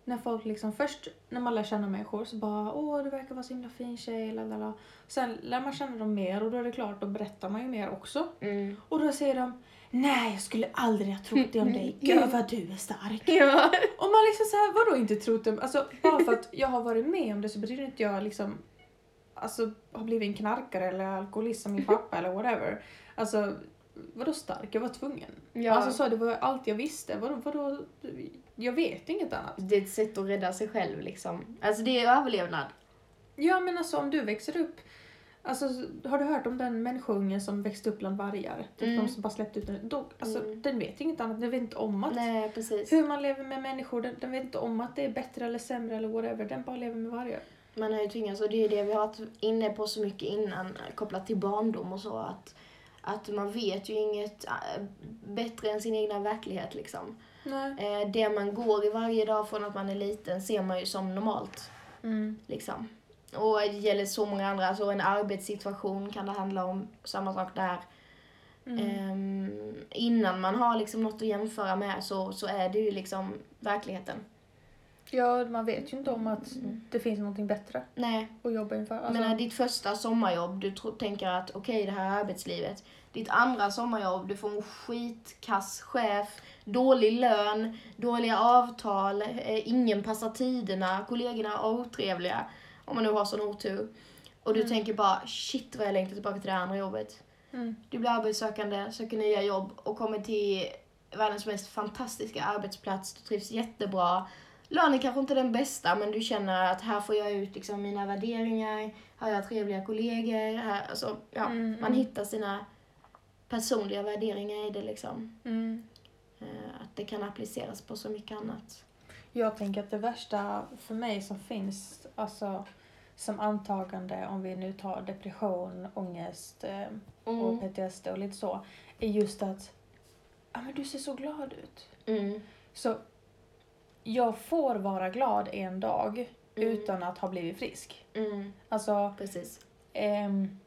när folk liksom först, när man lär känna människor så bara åh du verkar vara så himla fin tjej, lalala. Sen lär man känna dem mer och då är det klart, då berättar man ju mer också. Mm. Och då säger de nej jag skulle aldrig ha trott det om dig, gud vad du är stark. Ja. Och man liksom såhär, vadå inte trott det? Alltså bara för att jag har varit med om det så betyder inte jag liksom Alltså har blivit en knarkare eller alkoholist som min pappa eller whatever. Alltså vadå stark? Jag var tvungen. Ja. Alltså så det var allt jag visste. Vadå, vadå? Jag vet inget annat. Det är ett sätt att rädda sig själv liksom. Alltså det är överlevnad. Ja men alltså om du växer upp Alltså har du hört om den människoungen som växte upp bland vargar? Typ Mm. de som bara släppte ut den. Då, alltså, Mm. Den vet inget annat, den vet inte om att Nej precis. hur man lever med människor, den, den vet inte om att det är bättre eller sämre eller whatever, den bara lever med vargar. Man har ju tvingats, och det är ju det vi har varit inne på så mycket innan kopplat till barndom och så att, att man vet ju inget äh, bättre än sin egna verklighet liksom. Nej. Eh, det man går i varje dag från att man är liten ser man ju som normalt Mm. liksom. Och det gäller så många andra, alltså en arbetssituation kan det handla om, samma sak där. Mm. Ehm, innan man har liksom något att jämföra med så, så är det ju liksom verkligheten. Ja, man vet ju inte om att det finns någonting bättre Nej, att jobba inför. Alltså, menar ditt första sommarjobb, du tänker att okej det här är arbetslivet. Ditt andra sommarjobb, du får en skitkass chef, dålig lön, dåliga avtal, eh, ingen passar tiderna, kollegorna är otrevliga. Om man nu har sån otur. Och du Mm. tänker bara shit vad jag längtar tillbaka till det andra jobbet. Mm. Du blir arbetssökande, söker nya jobb och kommer till världens mest fantastiska arbetsplats. Du trivs jättebra. Lönen kanske inte är den bästa, men du känner att här får jag ut liksom mina värderingar. Här har jag trevliga kollegor. Här, alltså, ja, Mm, man mm. hittar sina personliga värderingar i det liksom. Mm. Eh, Att det kan appliceras på så mycket annat. Jag tänker att det värsta för mig som finns, alltså som antagande om vi nu tar depression, ångest eh, och PTSD och lite så, är just att ja men du ser så glad ut. Mm. Så jag får vara glad en dag Mm. utan att ha blivit frisk. Mm. Alltså, Precis. ehm,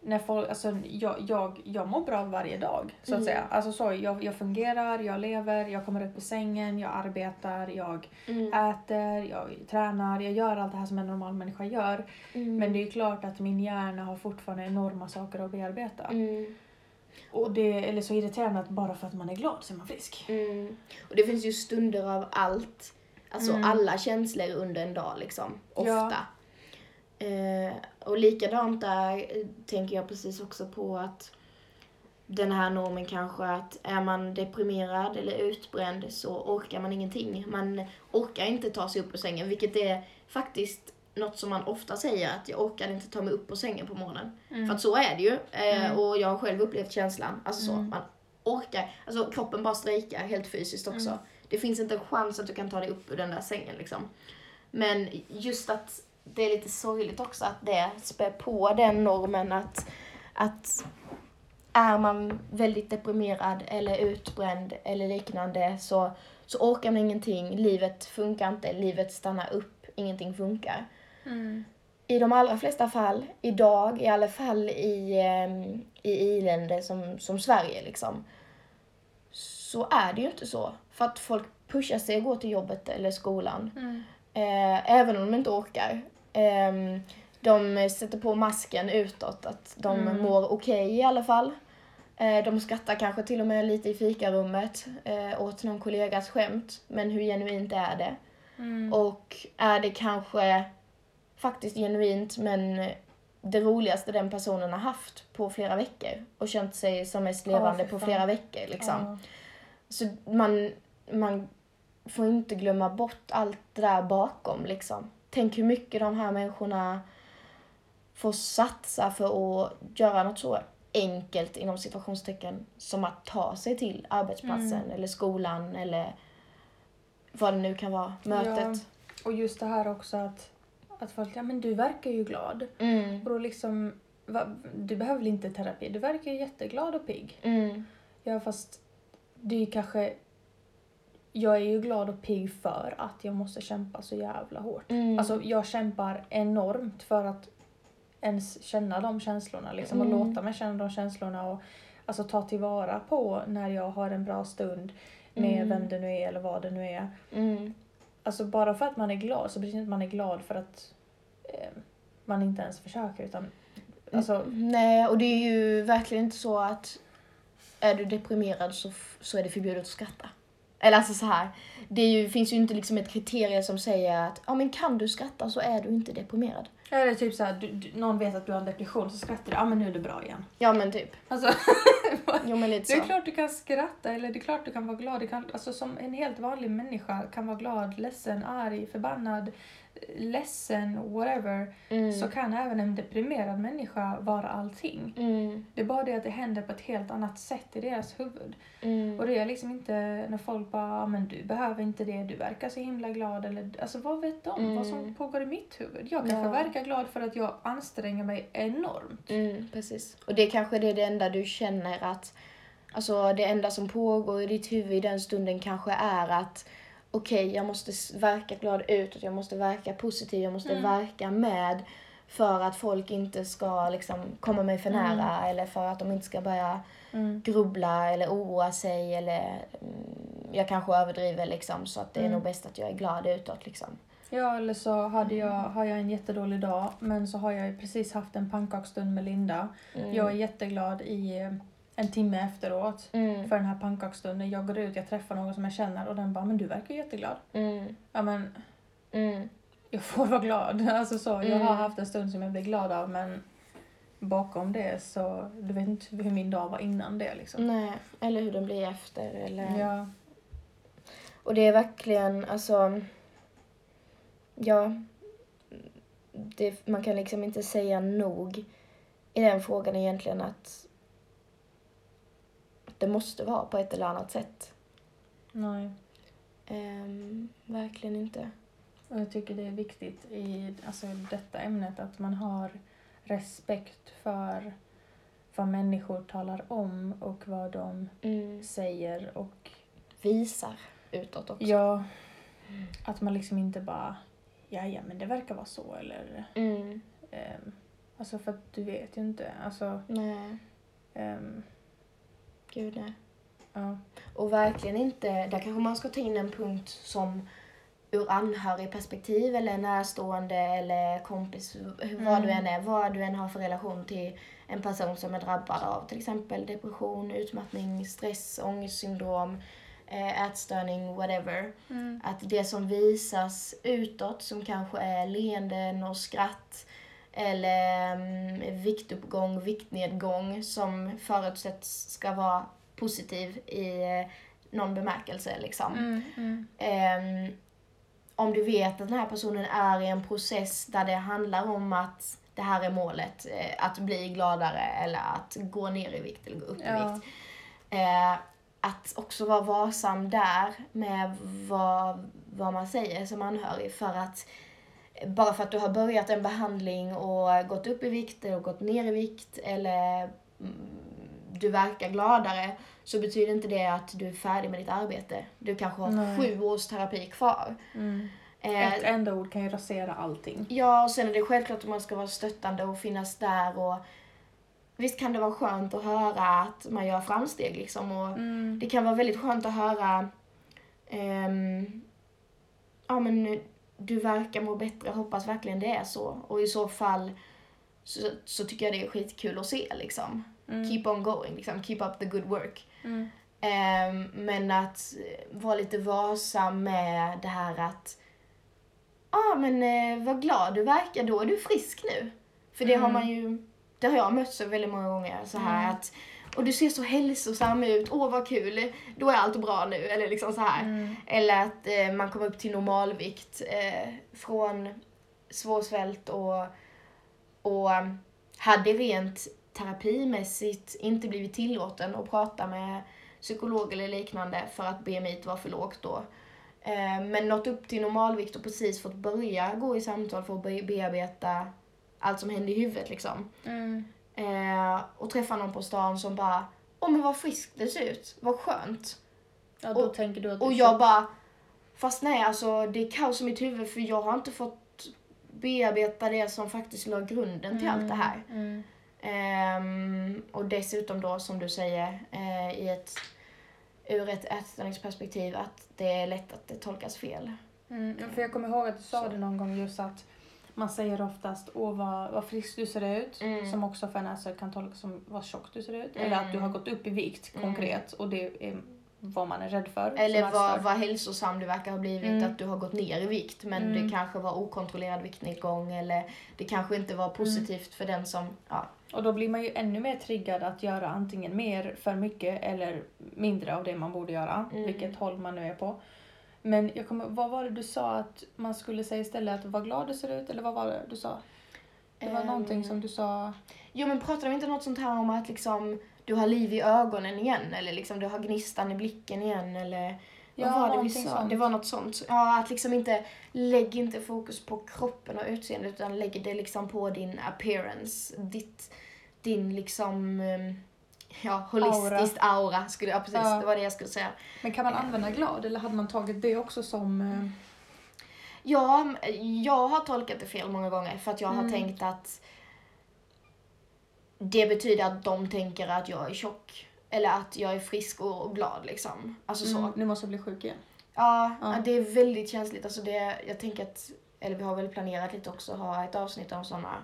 när folk, alltså jag, jag, jag mår bra varje dag så att Mm. säga. Alltså så, jag, jag fungerar, jag lever, jag kommer upp ur sängen, jag arbetar, jag Mm. äter, jag tränar, jag gör allt det här som en normal människa gör. Mm. Men det är klart att min hjärna har fortfarande enorma saker att bearbeta. Mm. Och det är så irriterande att bara för att man är glad så är man frisk. Mm. Och det finns ju stunder av allt. Alltså Mm. alla känslor under en dag liksom. Ofta. Ja. Eh, och likadant där eh, tänker jag precis också på att den här normen kanske att är man deprimerad eller utbränd så orkar man ingenting. Man orkar inte ta sig upp ur sängen, vilket är faktiskt något som man ofta säger att jag orkar inte ta mig upp ur sängen på morgonen. Mm. För att så är det ju. Eh, Mm. Och jag har själv upplevt känslan. Alltså så, Mm. man orkar. Alltså kroppen bara strejkar helt fysiskt också. Mm. Det finns inte en chans att du kan ta dig upp ur den där sängen liksom. Men just att det är lite sorgligt också att det spär på den normen att, att är man väldigt deprimerad eller utbränd eller liknande så, så orkar man ingenting, livet funkar inte, livet stannar upp, ingenting funkar Mm. i de allra flesta fall, idag, i alla fall i, eh, i i-länder som, som Sverige liksom, så är det ju inte så. För att folk pushar sig att gå till jobbet eller skolan, Mm. eh, även om de inte orkar. Eh, de sätter på masken utåt, att de Mm. mår okej i alla fall. Eh, de skrattar kanske till och med lite i fikarummet eh, åt någon kollegas skämt, men hur genuint är det? Mm. Och är det kanske faktiskt genuint men det roligaste den personen har haft på flera veckor och känt sig som mest Ja, levande för på flera veckor liksom. Ja. Så man, man får inte glömma bort allt det där bakom liksom. Tänk hur mycket de här människorna får satsa för att göra något så enkelt inom situationstecken som att ta sig till arbetsplatsen Mm. eller skolan eller vad det nu kan vara, mötet. Och just det här också att, att folk, ja men du verkar ju glad. Mm. Och då liksom, va, du behöver väl inte terapi, du verkar ju jätteglad och pigg. Mm. Ja fast det är ju kanske, jag är ju glad och pigg för att jag måste kämpa så jävla hårt. Mm. Alltså jag kämpar enormt för att ens känna de känslorna liksom och Mm. låta mig känna de känslorna och alltså ta tillvara på när jag har en bra stund med Mm. vem det nu är eller vad det nu är. Mm. Alltså bara för att man är glad så betyder det inte att man är glad för att eh, man inte ens försöker utan alltså Nej, och det är ju verkligen inte så att är du deprimerad så, så är det förbjudet att skratta. Eller alltså så här, det är ju, finns ju inte liksom ett kriterie som säger att ja men kan du skratta så är du inte deprimerad. Eller typ såhär, du, du, någon vet att du har en depression så skrattar du, ja men nu är det bra igen. Ja men typ. Alltså, Jo men lite det är så. klart du kan skratta eller det är klart du kan vara glad. Du kan, alltså som en helt vanlig människa kan vara glad, ledsen, arg, förbannad, ledsen, whatever. Mm. Så kan även en deprimerad människa vara allting. Mm. Det är bara det att det händer på ett helt annat sätt i deras huvud. Mm. Och det är liksom inte när folk bara, "Ja, men du behöver inte det, du verkar så himla glad. Eller, alltså vad vet de Mm. vad som pågår i mitt huvud? Jag kanske Ja. verkar glad för att jag anstränger mig enormt. Mm, precis. Och det kanske det är det enda du känner att, alltså det enda som pågår i ditt huvud i den stunden kanske är att okej, jag måste verka glad utåt, jag måste verka positiv, jag måste Mm. verka med för att folk inte ska liksom komma mig för Mm. nära eller för att de inte ska börja Mm. grubbla eller oroa sig eller mm, jag kanske överdriver liksom så att det är Mm. nog bäst att jag är glad utåt liksom. Ja, eller så hade jag, har jag en jättedålig dag, men så har jag ju precis haft en pannkaksstund med Linda. Jag är jätteglad i en timme efteråt mm. för den här pannkaksstunden. Jag går ut, jag träffar någon som jag känner och den bara, men du verkar jätteglad. Mm. Ja, men Mm. jag får vara glad. Alltså så, jag Mm. har haft en stund som jag blir glad av, men bakom det så du vet inte hur min dag var innan det liksom. Nej, eller hur den blir efter. Eller... Ja. Och det är verkligen, alltså... Ja. Det, man kan liksom inte säga nog i den frågan egentligen att det måste vara på ett eller annat sätt. Nej. Ehm, verkligen inte. Och jag tycker det är viktigt i alltså, detta ämnet att man har respekt för vad människor talar om och vad de Mm. säger och Visar utåt också. ja, att man liksom inte bara ja, ja men det verkar vara så eller Mm. ehm, alltså för att du vet ju inte alltså Nej, ehm, gud nej. ja. Och verkligen inte, där kanske man ska ta in en punkt som ur anhörigperspektiv eller närstående eller kompis, hur- vad Mm. du än är, vad du än har för relation till en person som är drabbad av till exempel depression, utmattning, stress, ångestsyndrom, eh, ätstörning, whatever. Att det som visas utåt som kanske är leenden och skratt eller mm, viktuppgång, viktnedgång som förutsätts ska vara positiv i eh, någon bemärkelse liksom. Mm, mm. Ehm, om du vet att den här personen är i en process där det handlar om att det här är målet, eh, att bli gladare eller att gå ner i vikt eller gå upp i Ja. vikt. Eh, att också vara varsam där med vad, vad man säger som anhörig för att bara för att du har börjat en behandling och gått upp i vikt eller gått ner i vikt eller mm, du verkar gladare så betyder inte det att du är färdig med ditt arbete. Du kanske har Nej. sju års terapi kvar. Mm. Eh, Ett enda ord kan ju rasera allting. Ja, och sen är det självklart att man ska vara stöttande och finnas där och visst kan det vara skönt att höra att man gör framsteg liksom och Mm. det kan vara väldigt skönt att höra ehm, ja men du verkar må bättre, jag hoppas verkligen det är så och i så fall så, så tycker jag det är skitkul att se liksom. Mm. Keep on going, liksom. keep up the good work. Mm. Ehm, men att eh, vara lite varsam med det här att Ja ah, men eh, vad glad du verkar, då är du frisk nu. För det har Mm. man ju, det har jag mött så väldigt många gånger så här Mm. att och du ser så hälsosam ut, åh vad kul, då är allt bra nu. Eller liksom så här. Mm. Eller att eh, man kommer upp till normalvikt eh, från svårsvält och, och um, hade rent terapimässigt inte blivit tillåten att prata med psykolog eller liknande för att BMI var för lågt då. Eh, men nått upp till normalvikt och precis fått börja gå i samtal för att be- bearbeta allt som hände i huvudet liksom. Mm. Eh, och träffa någon på stan som bara, åh men vad friskt det ser ut, vad skönt. Ja, då Och- tänker du att Och jag bara, fast nej alltså det är kaos i mitt huvud för jag har inte fått bearbeta det som faktiskt la grunden till allt det här. Mm. Ehm, och dessutom då som du säger eh, i ett, ur ett ätstörningsperspektiv att det är lätt att det tolkas fel. Mm. ja, För jag kommer ihåg att du sa Så. det någon gång just att man säger oftast åh vad, vad frisk du ser ut. Mm. Som också för en ätstörd kan tolkas som vad tjock du ser ut. Mm. Eller att du har gått upp i vikt Mm. konkret och det är vad man är rädd för. Eller vad, vad hälsosam du verkar ha blivit, Mm. att du har gått ner i vikt men Mm. det kanske var okontrollerad viktnedgång eller det kanske inte var positivt för den som, ja. Och då blir man ju ännu mer triggad att göra antingen mer för mycket eller mindre av det man borde göra. Mm. Vilket håll man nu är på. Men jag kommer, vad var det du sa att man skulle säga istället? Att vad glad du ser ut? Eller vad var det du sa? Det var Ehm, någonting som du sa... Jo men pratar de inte något sånt här om att liksom du har liv i ögonen igen eller liksom du har gnistan i blicken igen eller Ja, vad var det vi sa? sånt. Det var något sånt. Ja, att liksom inte lägg inte fokus på kroppen och utseendet utan lägg det liksom på din appearance, ditt, din liksom um, ja, holistiskt aura, skulle jag precis, Ja. det var det jag skulle säga. Men kan man använda glad eller hade man tagit det också som... eh, Ja, jag har tolkat det fel många gånger för att jag har Mm. tänkt att det betyder att de tänker att jag är tjock. Eller att jag är frisk och och glad liksom. Alltså så. Mm, nu måste jag bli sjuk igen. Ja, Ja. det är väldigt känsligt. Alltså det, jag tänker att, eller vi har väl planerat lite också, ha ett avsnitt om sådana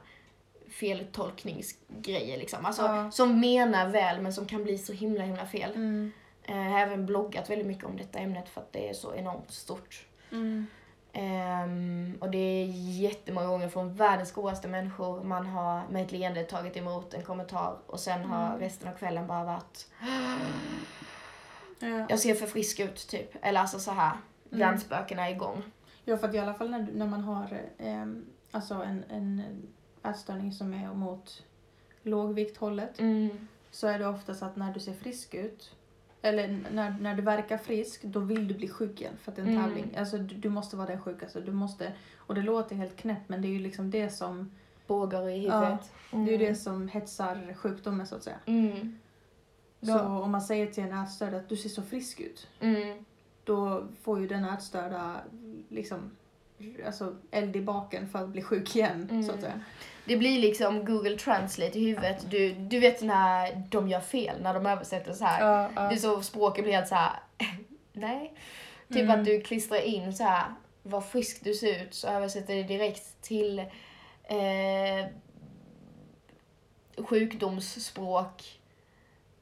feltolkningsgrejer liksom. Alltså Ja. som menar väl men som kan bli så himla himla fel. Mm. Eh, Jag har även bloggat väldigt mycket om detta ämnet för att det är så enormt stort. Mm. Ehm, och det är jättemånga gånger från världens godaste människor man har med ett leende tagit emot en kommentar och sen har Mm. resten av kvällen bara varit Ja. jag ser för frisk ut typ. Eller alltså så här Mm. hjärnspökena är igång. Ja, för att i alla fall när, när man har ehm, alltså en, en ätstörning som är mot lågvikthållet Mm. så är det oftast att när du ser frisk ut eller när, när du verkar frisk, då vill du bli sjuk igen för att det är en Mm. tävling. Alltså du, du måste vara den sjukaste. Du måste, och det låter helt knäppt men det är ju liksom det som, Bågar i huvudet. det är ju det som hetsar sjukdomen så att säga. Mm. Så Ja. om man säger till en ätstörd att du ser så frisk ut, Mm. då får ju den ätstörda liksom alltså eld i baken för att bli sjuk igen så att Mm. säga. Det blir liksom Google Translate i huvudet. Du, du vet när de gör fel, när de översätter så här. Ja, ja. Det är så språket blir helt så här. nej. Typ Mm. att du klistrar in så här vad frisk du ser ut så översätter det direkt till eh, sjukdomsspråk.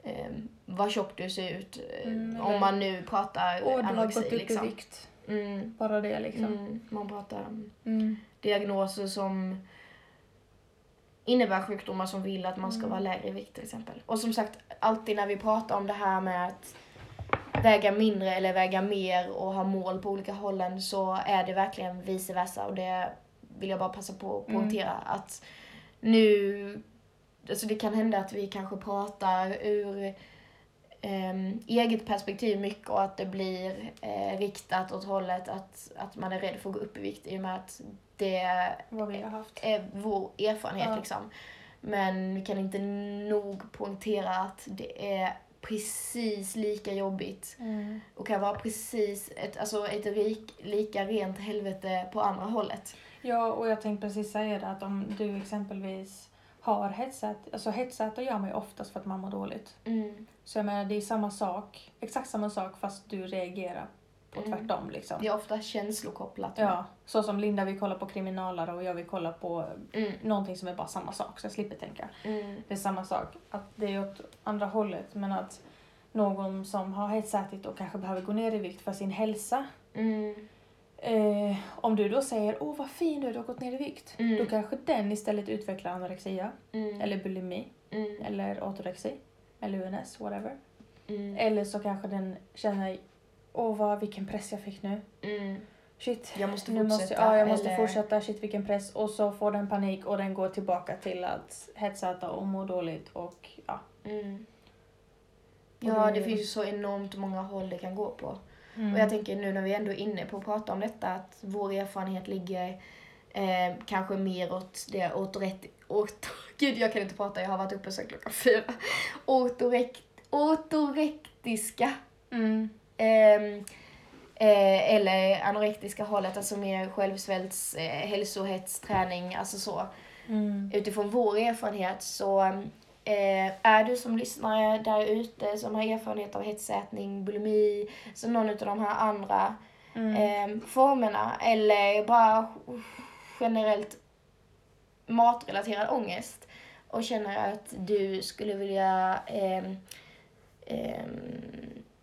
Eh, vad tjock du ser ut. eh, Mm, om man nu pratar Och du har anorexi gått upp liksom. i vikt. Mm, Bara det liksom. mm, man pratar om Mm. diagnoser som innebär sjukdomar som vill att man ska Mm. vara lägre i vikt till exempel. Och som sagt, alltid när vi pratar om det här med att väga mindre eller väga mer och ha mål på olika hållen så är det verkligen vice versa och det vill jag bara passa på att Mm. poängtera att nu, alltså det kan hända att vi kanske pratar ur eget perspektiv mycket och att det blir eh, riktat åt hållet att, att man är rädd för att gå upp i vikt i och med att det Vad vi har haft. är vår erfarenhet Ja. liksom. Men vi kan inte nog poängtera att det är precis lika jobbigt Mm. och kan vara precis ett, alltså ett rik, lika rent helvete på andra hållet. Ja, och jag tänkte precis säga det att om du exempelvis har hetsät, alltså hetsäta gör man ju oftast för att man mår dåligt. Mm. Så jag menar, det är samma sak, exakt samma sak fast du reagerar på Mm. tvärtom liksom. Det är ofta känslokopplat. Ja, så som Linda vill kolla på kriminalare och jag vill kolla på Mm. någonting som är bara samma sak så jag slipper tänka. Mm. Det är samma sak, att det är åt andra hållet men att någon som har hetsätit och kanske behöver gå ner i vikt för sin hälsa Mm. Eh, om du då säger åh vad fin du är, du har gått ner i vikt. Mm. Då kanske den istället utvecklar anorexia, Mm. eller bulimi, Mm. eller ortorexi, eller UNS, whatever. Mm. Eller så kanske den känner åh vad, vilken press jag fick nu. Mm. Shit, Jag måste nu måste, fortsätta, ja, jag måste eller- fortsätta, shit vilken press. Och så får den panik och den går tillbaka till att hetsäta och må dåligt och ja. Mm. Och Ja, det- det finns ju så enormt många håll det kan gå på. Mm. Och jag tänker nu när vi ändå är inne på att prata om detta att vår erfarenhet ligger eh, kanske mer åt det återrätt... Åt, gud, jag kan inte prata, jag har varit uppe sedan klockan fyra. Återrätt, återrektiska Mm. ehm, eh, eller anorektiska hållet, alltså mer självsvälts, eh, hälsohetsträning, alltså så. Mm. Utifrån vår erfarenhet så eh, är du som lyssnare där ute som har erfarenhet av hetsätning, bulimi, så någon av de här andra Mm. eh, formerna eller bara generellt matrelaterad ångest och känner att du skulle vilja ehm,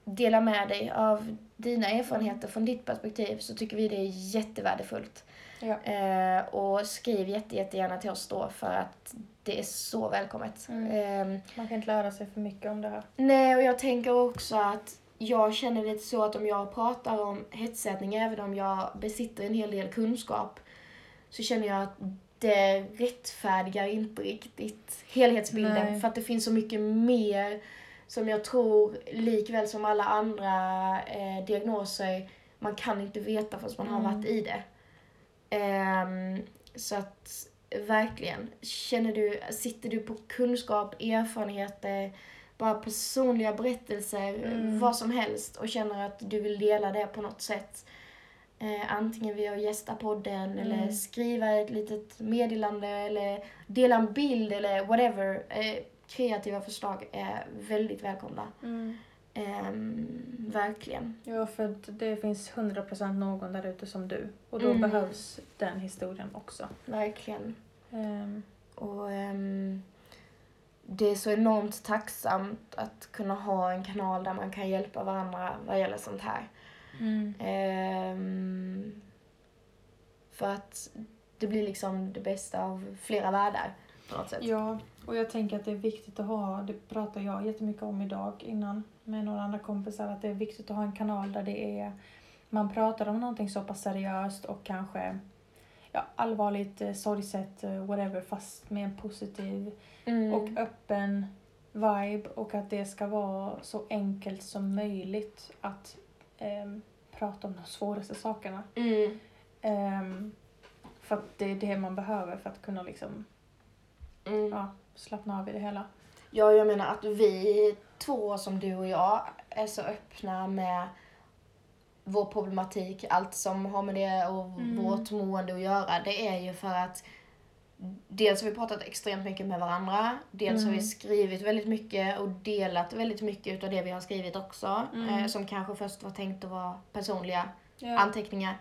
dela med dig av dina erfarenheter från ditt perspektiv så tycker vi det är jättevärdefullt. Ja. Eh, och skriv jätte, jättegärna till oss då för att det är så välkommet. Mm. Ehm, Man kan inte lära sig för mycket om det här. Nej, och jag tänker också att jag känner lite så att om jag pratar om hetsätning, även om jag besitter en hel del kunskap, så känner jag att det rättfärdigar inte riktigt helhetsbilden. Nej. För att det finns så mycket mer som jag tror, likväl som alla andra eh, diagnoser, man kan inte veta förrän man har Mm. varit i det. Ehm, så att verkligen, känner du, sitter du på kunskap, erfarenheter, bara personliga berättelser, Mm. vad som helst och känner att du vill dela det på något sätt. Eh, antingen via att gästa podden Mm. eller skriva ett litet meddelande eller dela en bild eller whatever. Eh, kreativa förslag är väldigt välkomna. Mm. Ehm, verkligen. Ja, för det finns 100% någon där ute som du. Och då Mm. behövs den historien också. Verkligen. Ehm, Och ehm, det är så enormt tacksamt att kunna ha en kanal där man kan hjälpa varandra vad gäller sånt här. mm. För att det blir liksom det bästa av flera världar på något sätt. Ja, och jag tänker att det är viktigt att ha, det pratar jag jättemycket om idag innan med några andra kompisar, att det är viktigt att ha en kanal där det är, man pratar om någonting så pass seriöst och kanske ja, allvarligt, eh, sorgset, eh, whatever, fast med en positiv Mm. och öppen vibe och att det ska vara så enkelt som möjligt att ehm, prata om de svåraste sakerna. Mm. Ehm, för att det är det man behöver för att kunna liksom, Mm. ja, slappna av i det hela. Ja, jag menar att vi två som du och jag är så öppna med vår problematik, allt som har med det och Mm. vårt mående att göra, det är ju för att dels har vi pratat extremt mycket med varandra, dels har vi Mm. skrivit väldigt mycket och delat väldigt mycket utav det vi har skrivit också, Mm. eh, som kanske först var tänkt att vara personliga Ja. anteckningar.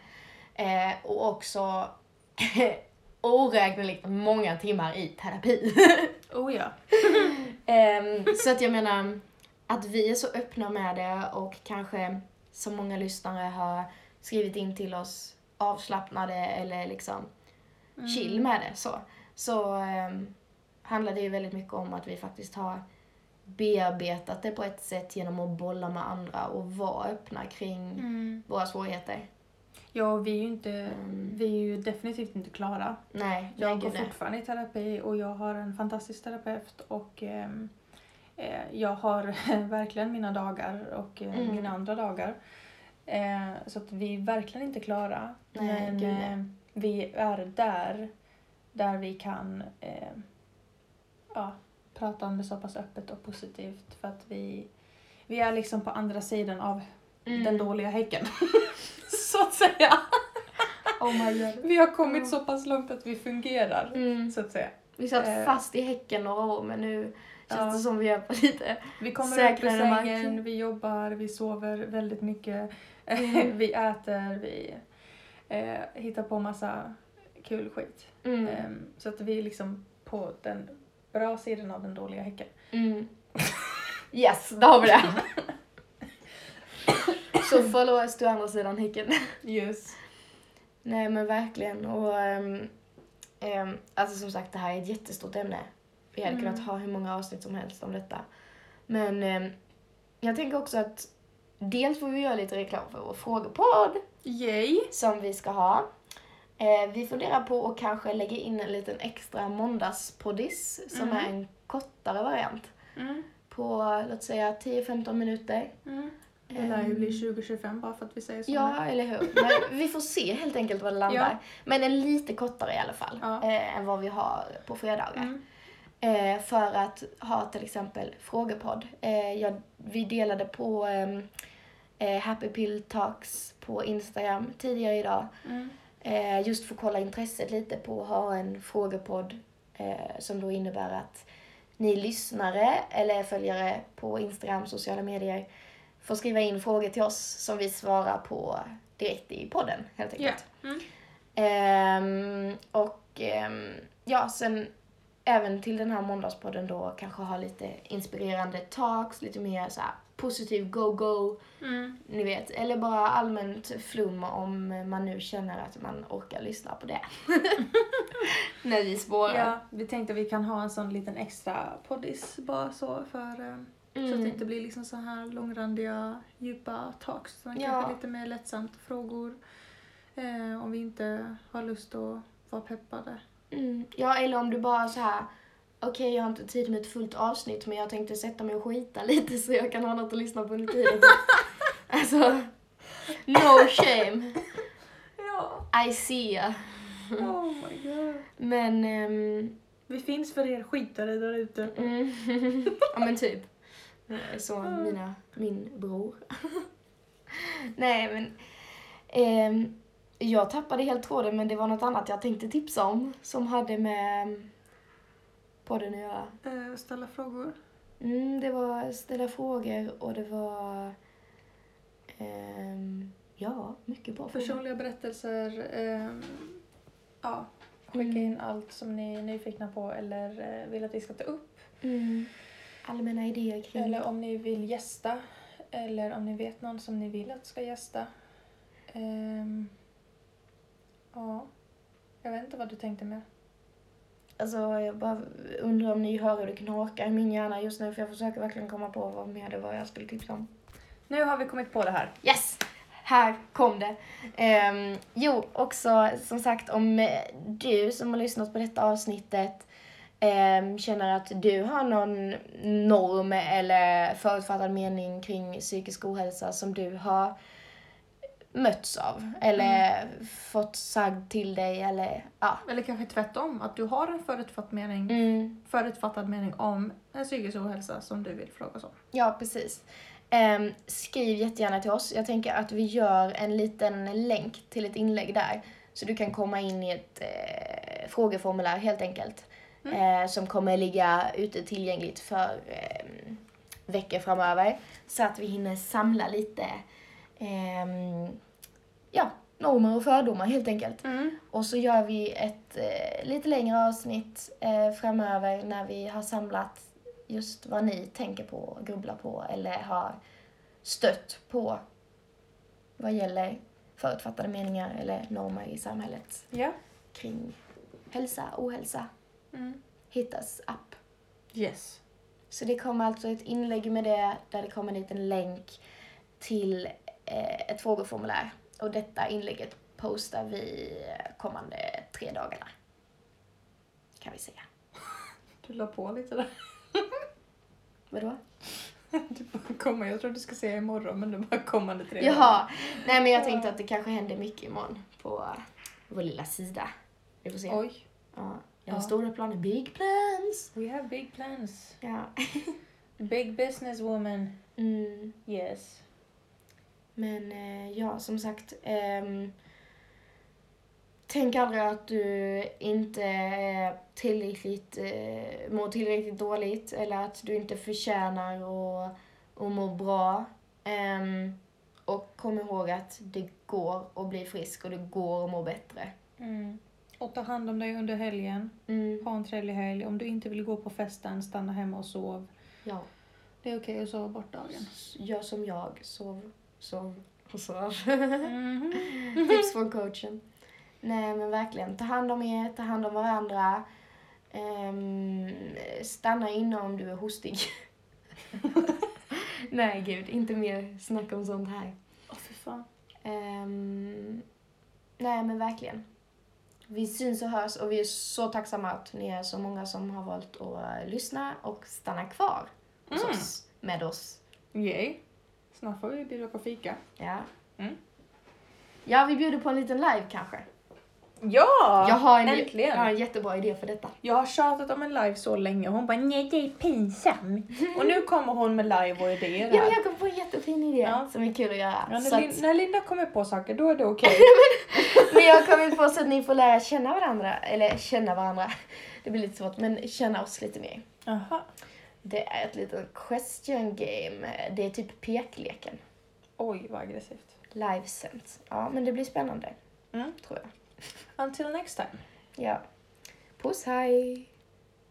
Eh, och också oräkneligt många timmar i terapi. Oh ja. Ehm, så att jag menar, att vi är så öppna med det och kanske som många lyssnare har skrivit in till oss avslappnade eller liksom Mm. chill med det så. Så um, handlar det ju väldigt mycket om att vi faktiskt har bearbetat det på ett sätt genom att bolla med andra och vara öppna kring Mm. våra svårigheter. Ja, vi är ju inte, Mm. vi är ju definitivt inte klara. Nej, Jag nej, går nej. fortfarande i terapi och jag har en fantastisk terapeut och eh, jag har verkligen mina dagar och eh, Mm. mina andra dagar. Eh, så att vi är verkligen inte klara. Nej, men gud, eh, vi är där, där vi kan eh, ja, prata om det så pass öppet och positivt för att vi, vi är liksom på andra sidan av Mm. den dåliga häcken. så att säga. Oh my god. Vi har kommit Ja. så pass långt att vi fungerar, Mm. så att säga. Vi satt Eh. fast i häcken några år men nu känns Ja. det som vi är på lite Vi kommer upp ur sängen, mark. vi jobbar, vi sover väldigt mycket, Mm. vi äter, vi eh, hittar på massa kul skit. Mm. Ehm, så att vi är liksom på den bra sidan av den dåliga häcken. Mm. Yes, där har vi det. Så follow us till andra sidan häcken. Yes. Nej men verkligen. Och ehm, ehm, alltså som sagt det här är ett jättestort ämne. Vi hade Mm. kunnat ha hur många avsnitt som helst om detta. Men ehm, jag tänker också att dels får vi göra lite reklam för vår frågepodd Yay! som vi ska ha. Eh, vi funderar på att kanske lägga in en liten extra måndagspoddis som Mm. är en kortare variant. Mm. På låt säga 10-15 minuter. Mm. Det lär ju bli 2025 bara för att vi säger så. Ja, eller hur? Men vi får se helt enkelt vad det landar. Ja. Men en lite kortare i alla fall. Ja. Eh, än vad vi har på fredagar. Mm. Eh, för att ha till exempel frågepodd. Eh, jag, vi delade på ehm, eh, Happy Pill Talks på Instagram tidigare idag. Mm. Just för att kolla intresset lite på att ha en frågepodd som då innebär att ni lyssnare eller följare på Instagram, sociala medier får skriva in frågor till oss som vi svarar på direkt i podden helt enkelt. Mm. Ehm, och ehm, ja, sen även till den här måndagspodden då kanske ha lite inspirerande talks, lite mer så här positiv go-go, Mm. ni vet. Eller bara allmänt flum om man nu känner att man orkar lyssna på det. När vi spårar. Ja, vi tänkte att vi kan ha en sån liten extra poddis bara så för eh, så att Mm. det inte blir liksom så här långrandiga, djupa talks. Utan Ja. kanske lite mer lättsamt frågor. Eh, om vi inte har lust att vara peppade. Mm. Ja, eller om du bara så här. Okej, jag har inte tid med ett fullt avsnitt men jag tänkte sätta mig och skita lite så jag kan ha något att lyssna på under tiden. alltså, no shame. Ja, I see ya. oh my god. Men, ehm, Vi finns för er skitare där ute. mm, ja men typ. Så mina, min bror. Nej men, ehm, jag tappade helt tråden men det var något annat jag tänkte tipsa om som hade med podden att göra. Eh, ställa frågor. Mm, det var ställa frågor och det var... ehm, ja, mycket bra frågor. Personliga berättelser. ehm, ja, skicka Mm. in allt som ni är nyfikna på eller eh, vill att vi ska ta upp. Mm. Allmänna idéer kring... Eller om ni vill gästa. Eller om ni vet någon som ni vill att ska gästa. Ehm, ja. Jag vet inte vad du tänkte med. Alltså, jag bara undrar om ni hör hur det knakar i min hjärna just nu för jag försöker verkligen komma på vad mer det var jag skulle tipsa om. Nu har vi kommit på det här. Yes! Här kom det. Ehm, jo, också som sagt om eh, du som har lyssnat på detta avsnittet ehm, känner att du har någon norm eller förutfattad mening kring psykisk ohälsa som du har mötts av eller fått sagd till dig eller ja. Eller kanske tvärtom, att du har en förutfattad mening, Mm. förutfattad mening om en psykisk ohälsa som du vill fråga om. Ja, precis. Ehm, skriv jättegärna till oss. Jag tänker att vi gör en liten länk till ett inlägg där. Så du kan komma in i ett eh, frågeformulär helt enkelt. Eh, som kommer ligga ute tillgängligt för eh, veckor framöver. Så att vi hinner samla lite ehm, ja, normer och fördomar helt enkelt. Mm. Och så gör vi ett eh, lite längre avsnitt eh, framöver när vi har samlat just vad ni tänker på, grubblar på eller har stött på vad gäller förutfattade meningar eller normer i samhället Ja. kring hälsa, ohälsa. Mm. Hittas app. Yes. Så det kommer alltså ett inlägg med det där det kommer en länk till eh, ett frågeformulär. Och detta inlägget postar vi kommande tre dagarna. Kan vi säga. Du la på lite där. Vadå? Du bara kommer, jag tror du ska säga imorgon men det bara kommande tre Jaha, nej men jag tänkte att det kanske händer mycket imorgon på vår lilla sida. Vi får se. Oj. Ja, jag har Ja. stora planer. Big plans! We have big plans. Ja. Big business woman. Mm. Yes. Men eh, ja, som sagt. ehm, tänk aldrig att du inte är tillräckligt, eh, mår tillräckligt dåligt eller att du inte förtjänar att, att må bra. Ehm, och kom ihåg att det går att bli frisk och det går att må bättre. Mm. Och ta hand om dig under helgen. Mm. Ha en trevlig helg. Om du inte vill gå på festen, stanna hemma och sov. Ja, Det är okej att sova bort dagen. gör som jag. Sov, sov och sov. Mhm. Tips från coachen. Nej men verkligen, ta hand om er, ta hand om varandra. Ehm, stanna inne om du är hostig. Nej gud, inte mer snack om sånt här. Åh fy fan. Ehm, nej men verkligen. Vi syns och hörs och vi är så tacksamma att ni är så många som har valt att lyssna och stanna kvar hos Mm. oss, med oss. Yay. Snart får vi bjuda på fika. Ja. Mm. Ja, vi bjuder på en liten live kanske. Ja! jag, har en, äntligen! jag har en jättebra idé för detta. Jag har tjatat om en live så länge och hon bara nej det är pinsamt. och nu kommer hon med live och idéer Ja, men jag kom på en jättefin idé Ja. som är kul att göra. Ja, när, att, Lin- när Linda kommer på saker då är det okej. men jag har kommit på så att ni får lära känna varandra, eller känna varandra, det blir lite svårt, men känna oss lite mer. Jaha. Det är ett litet question game, det är typ pekleken. Oj vad aggressivt. Livesänt. Ja, men det blir spännande, Mm. tror jag. Until next time. Ja. Puss, hej!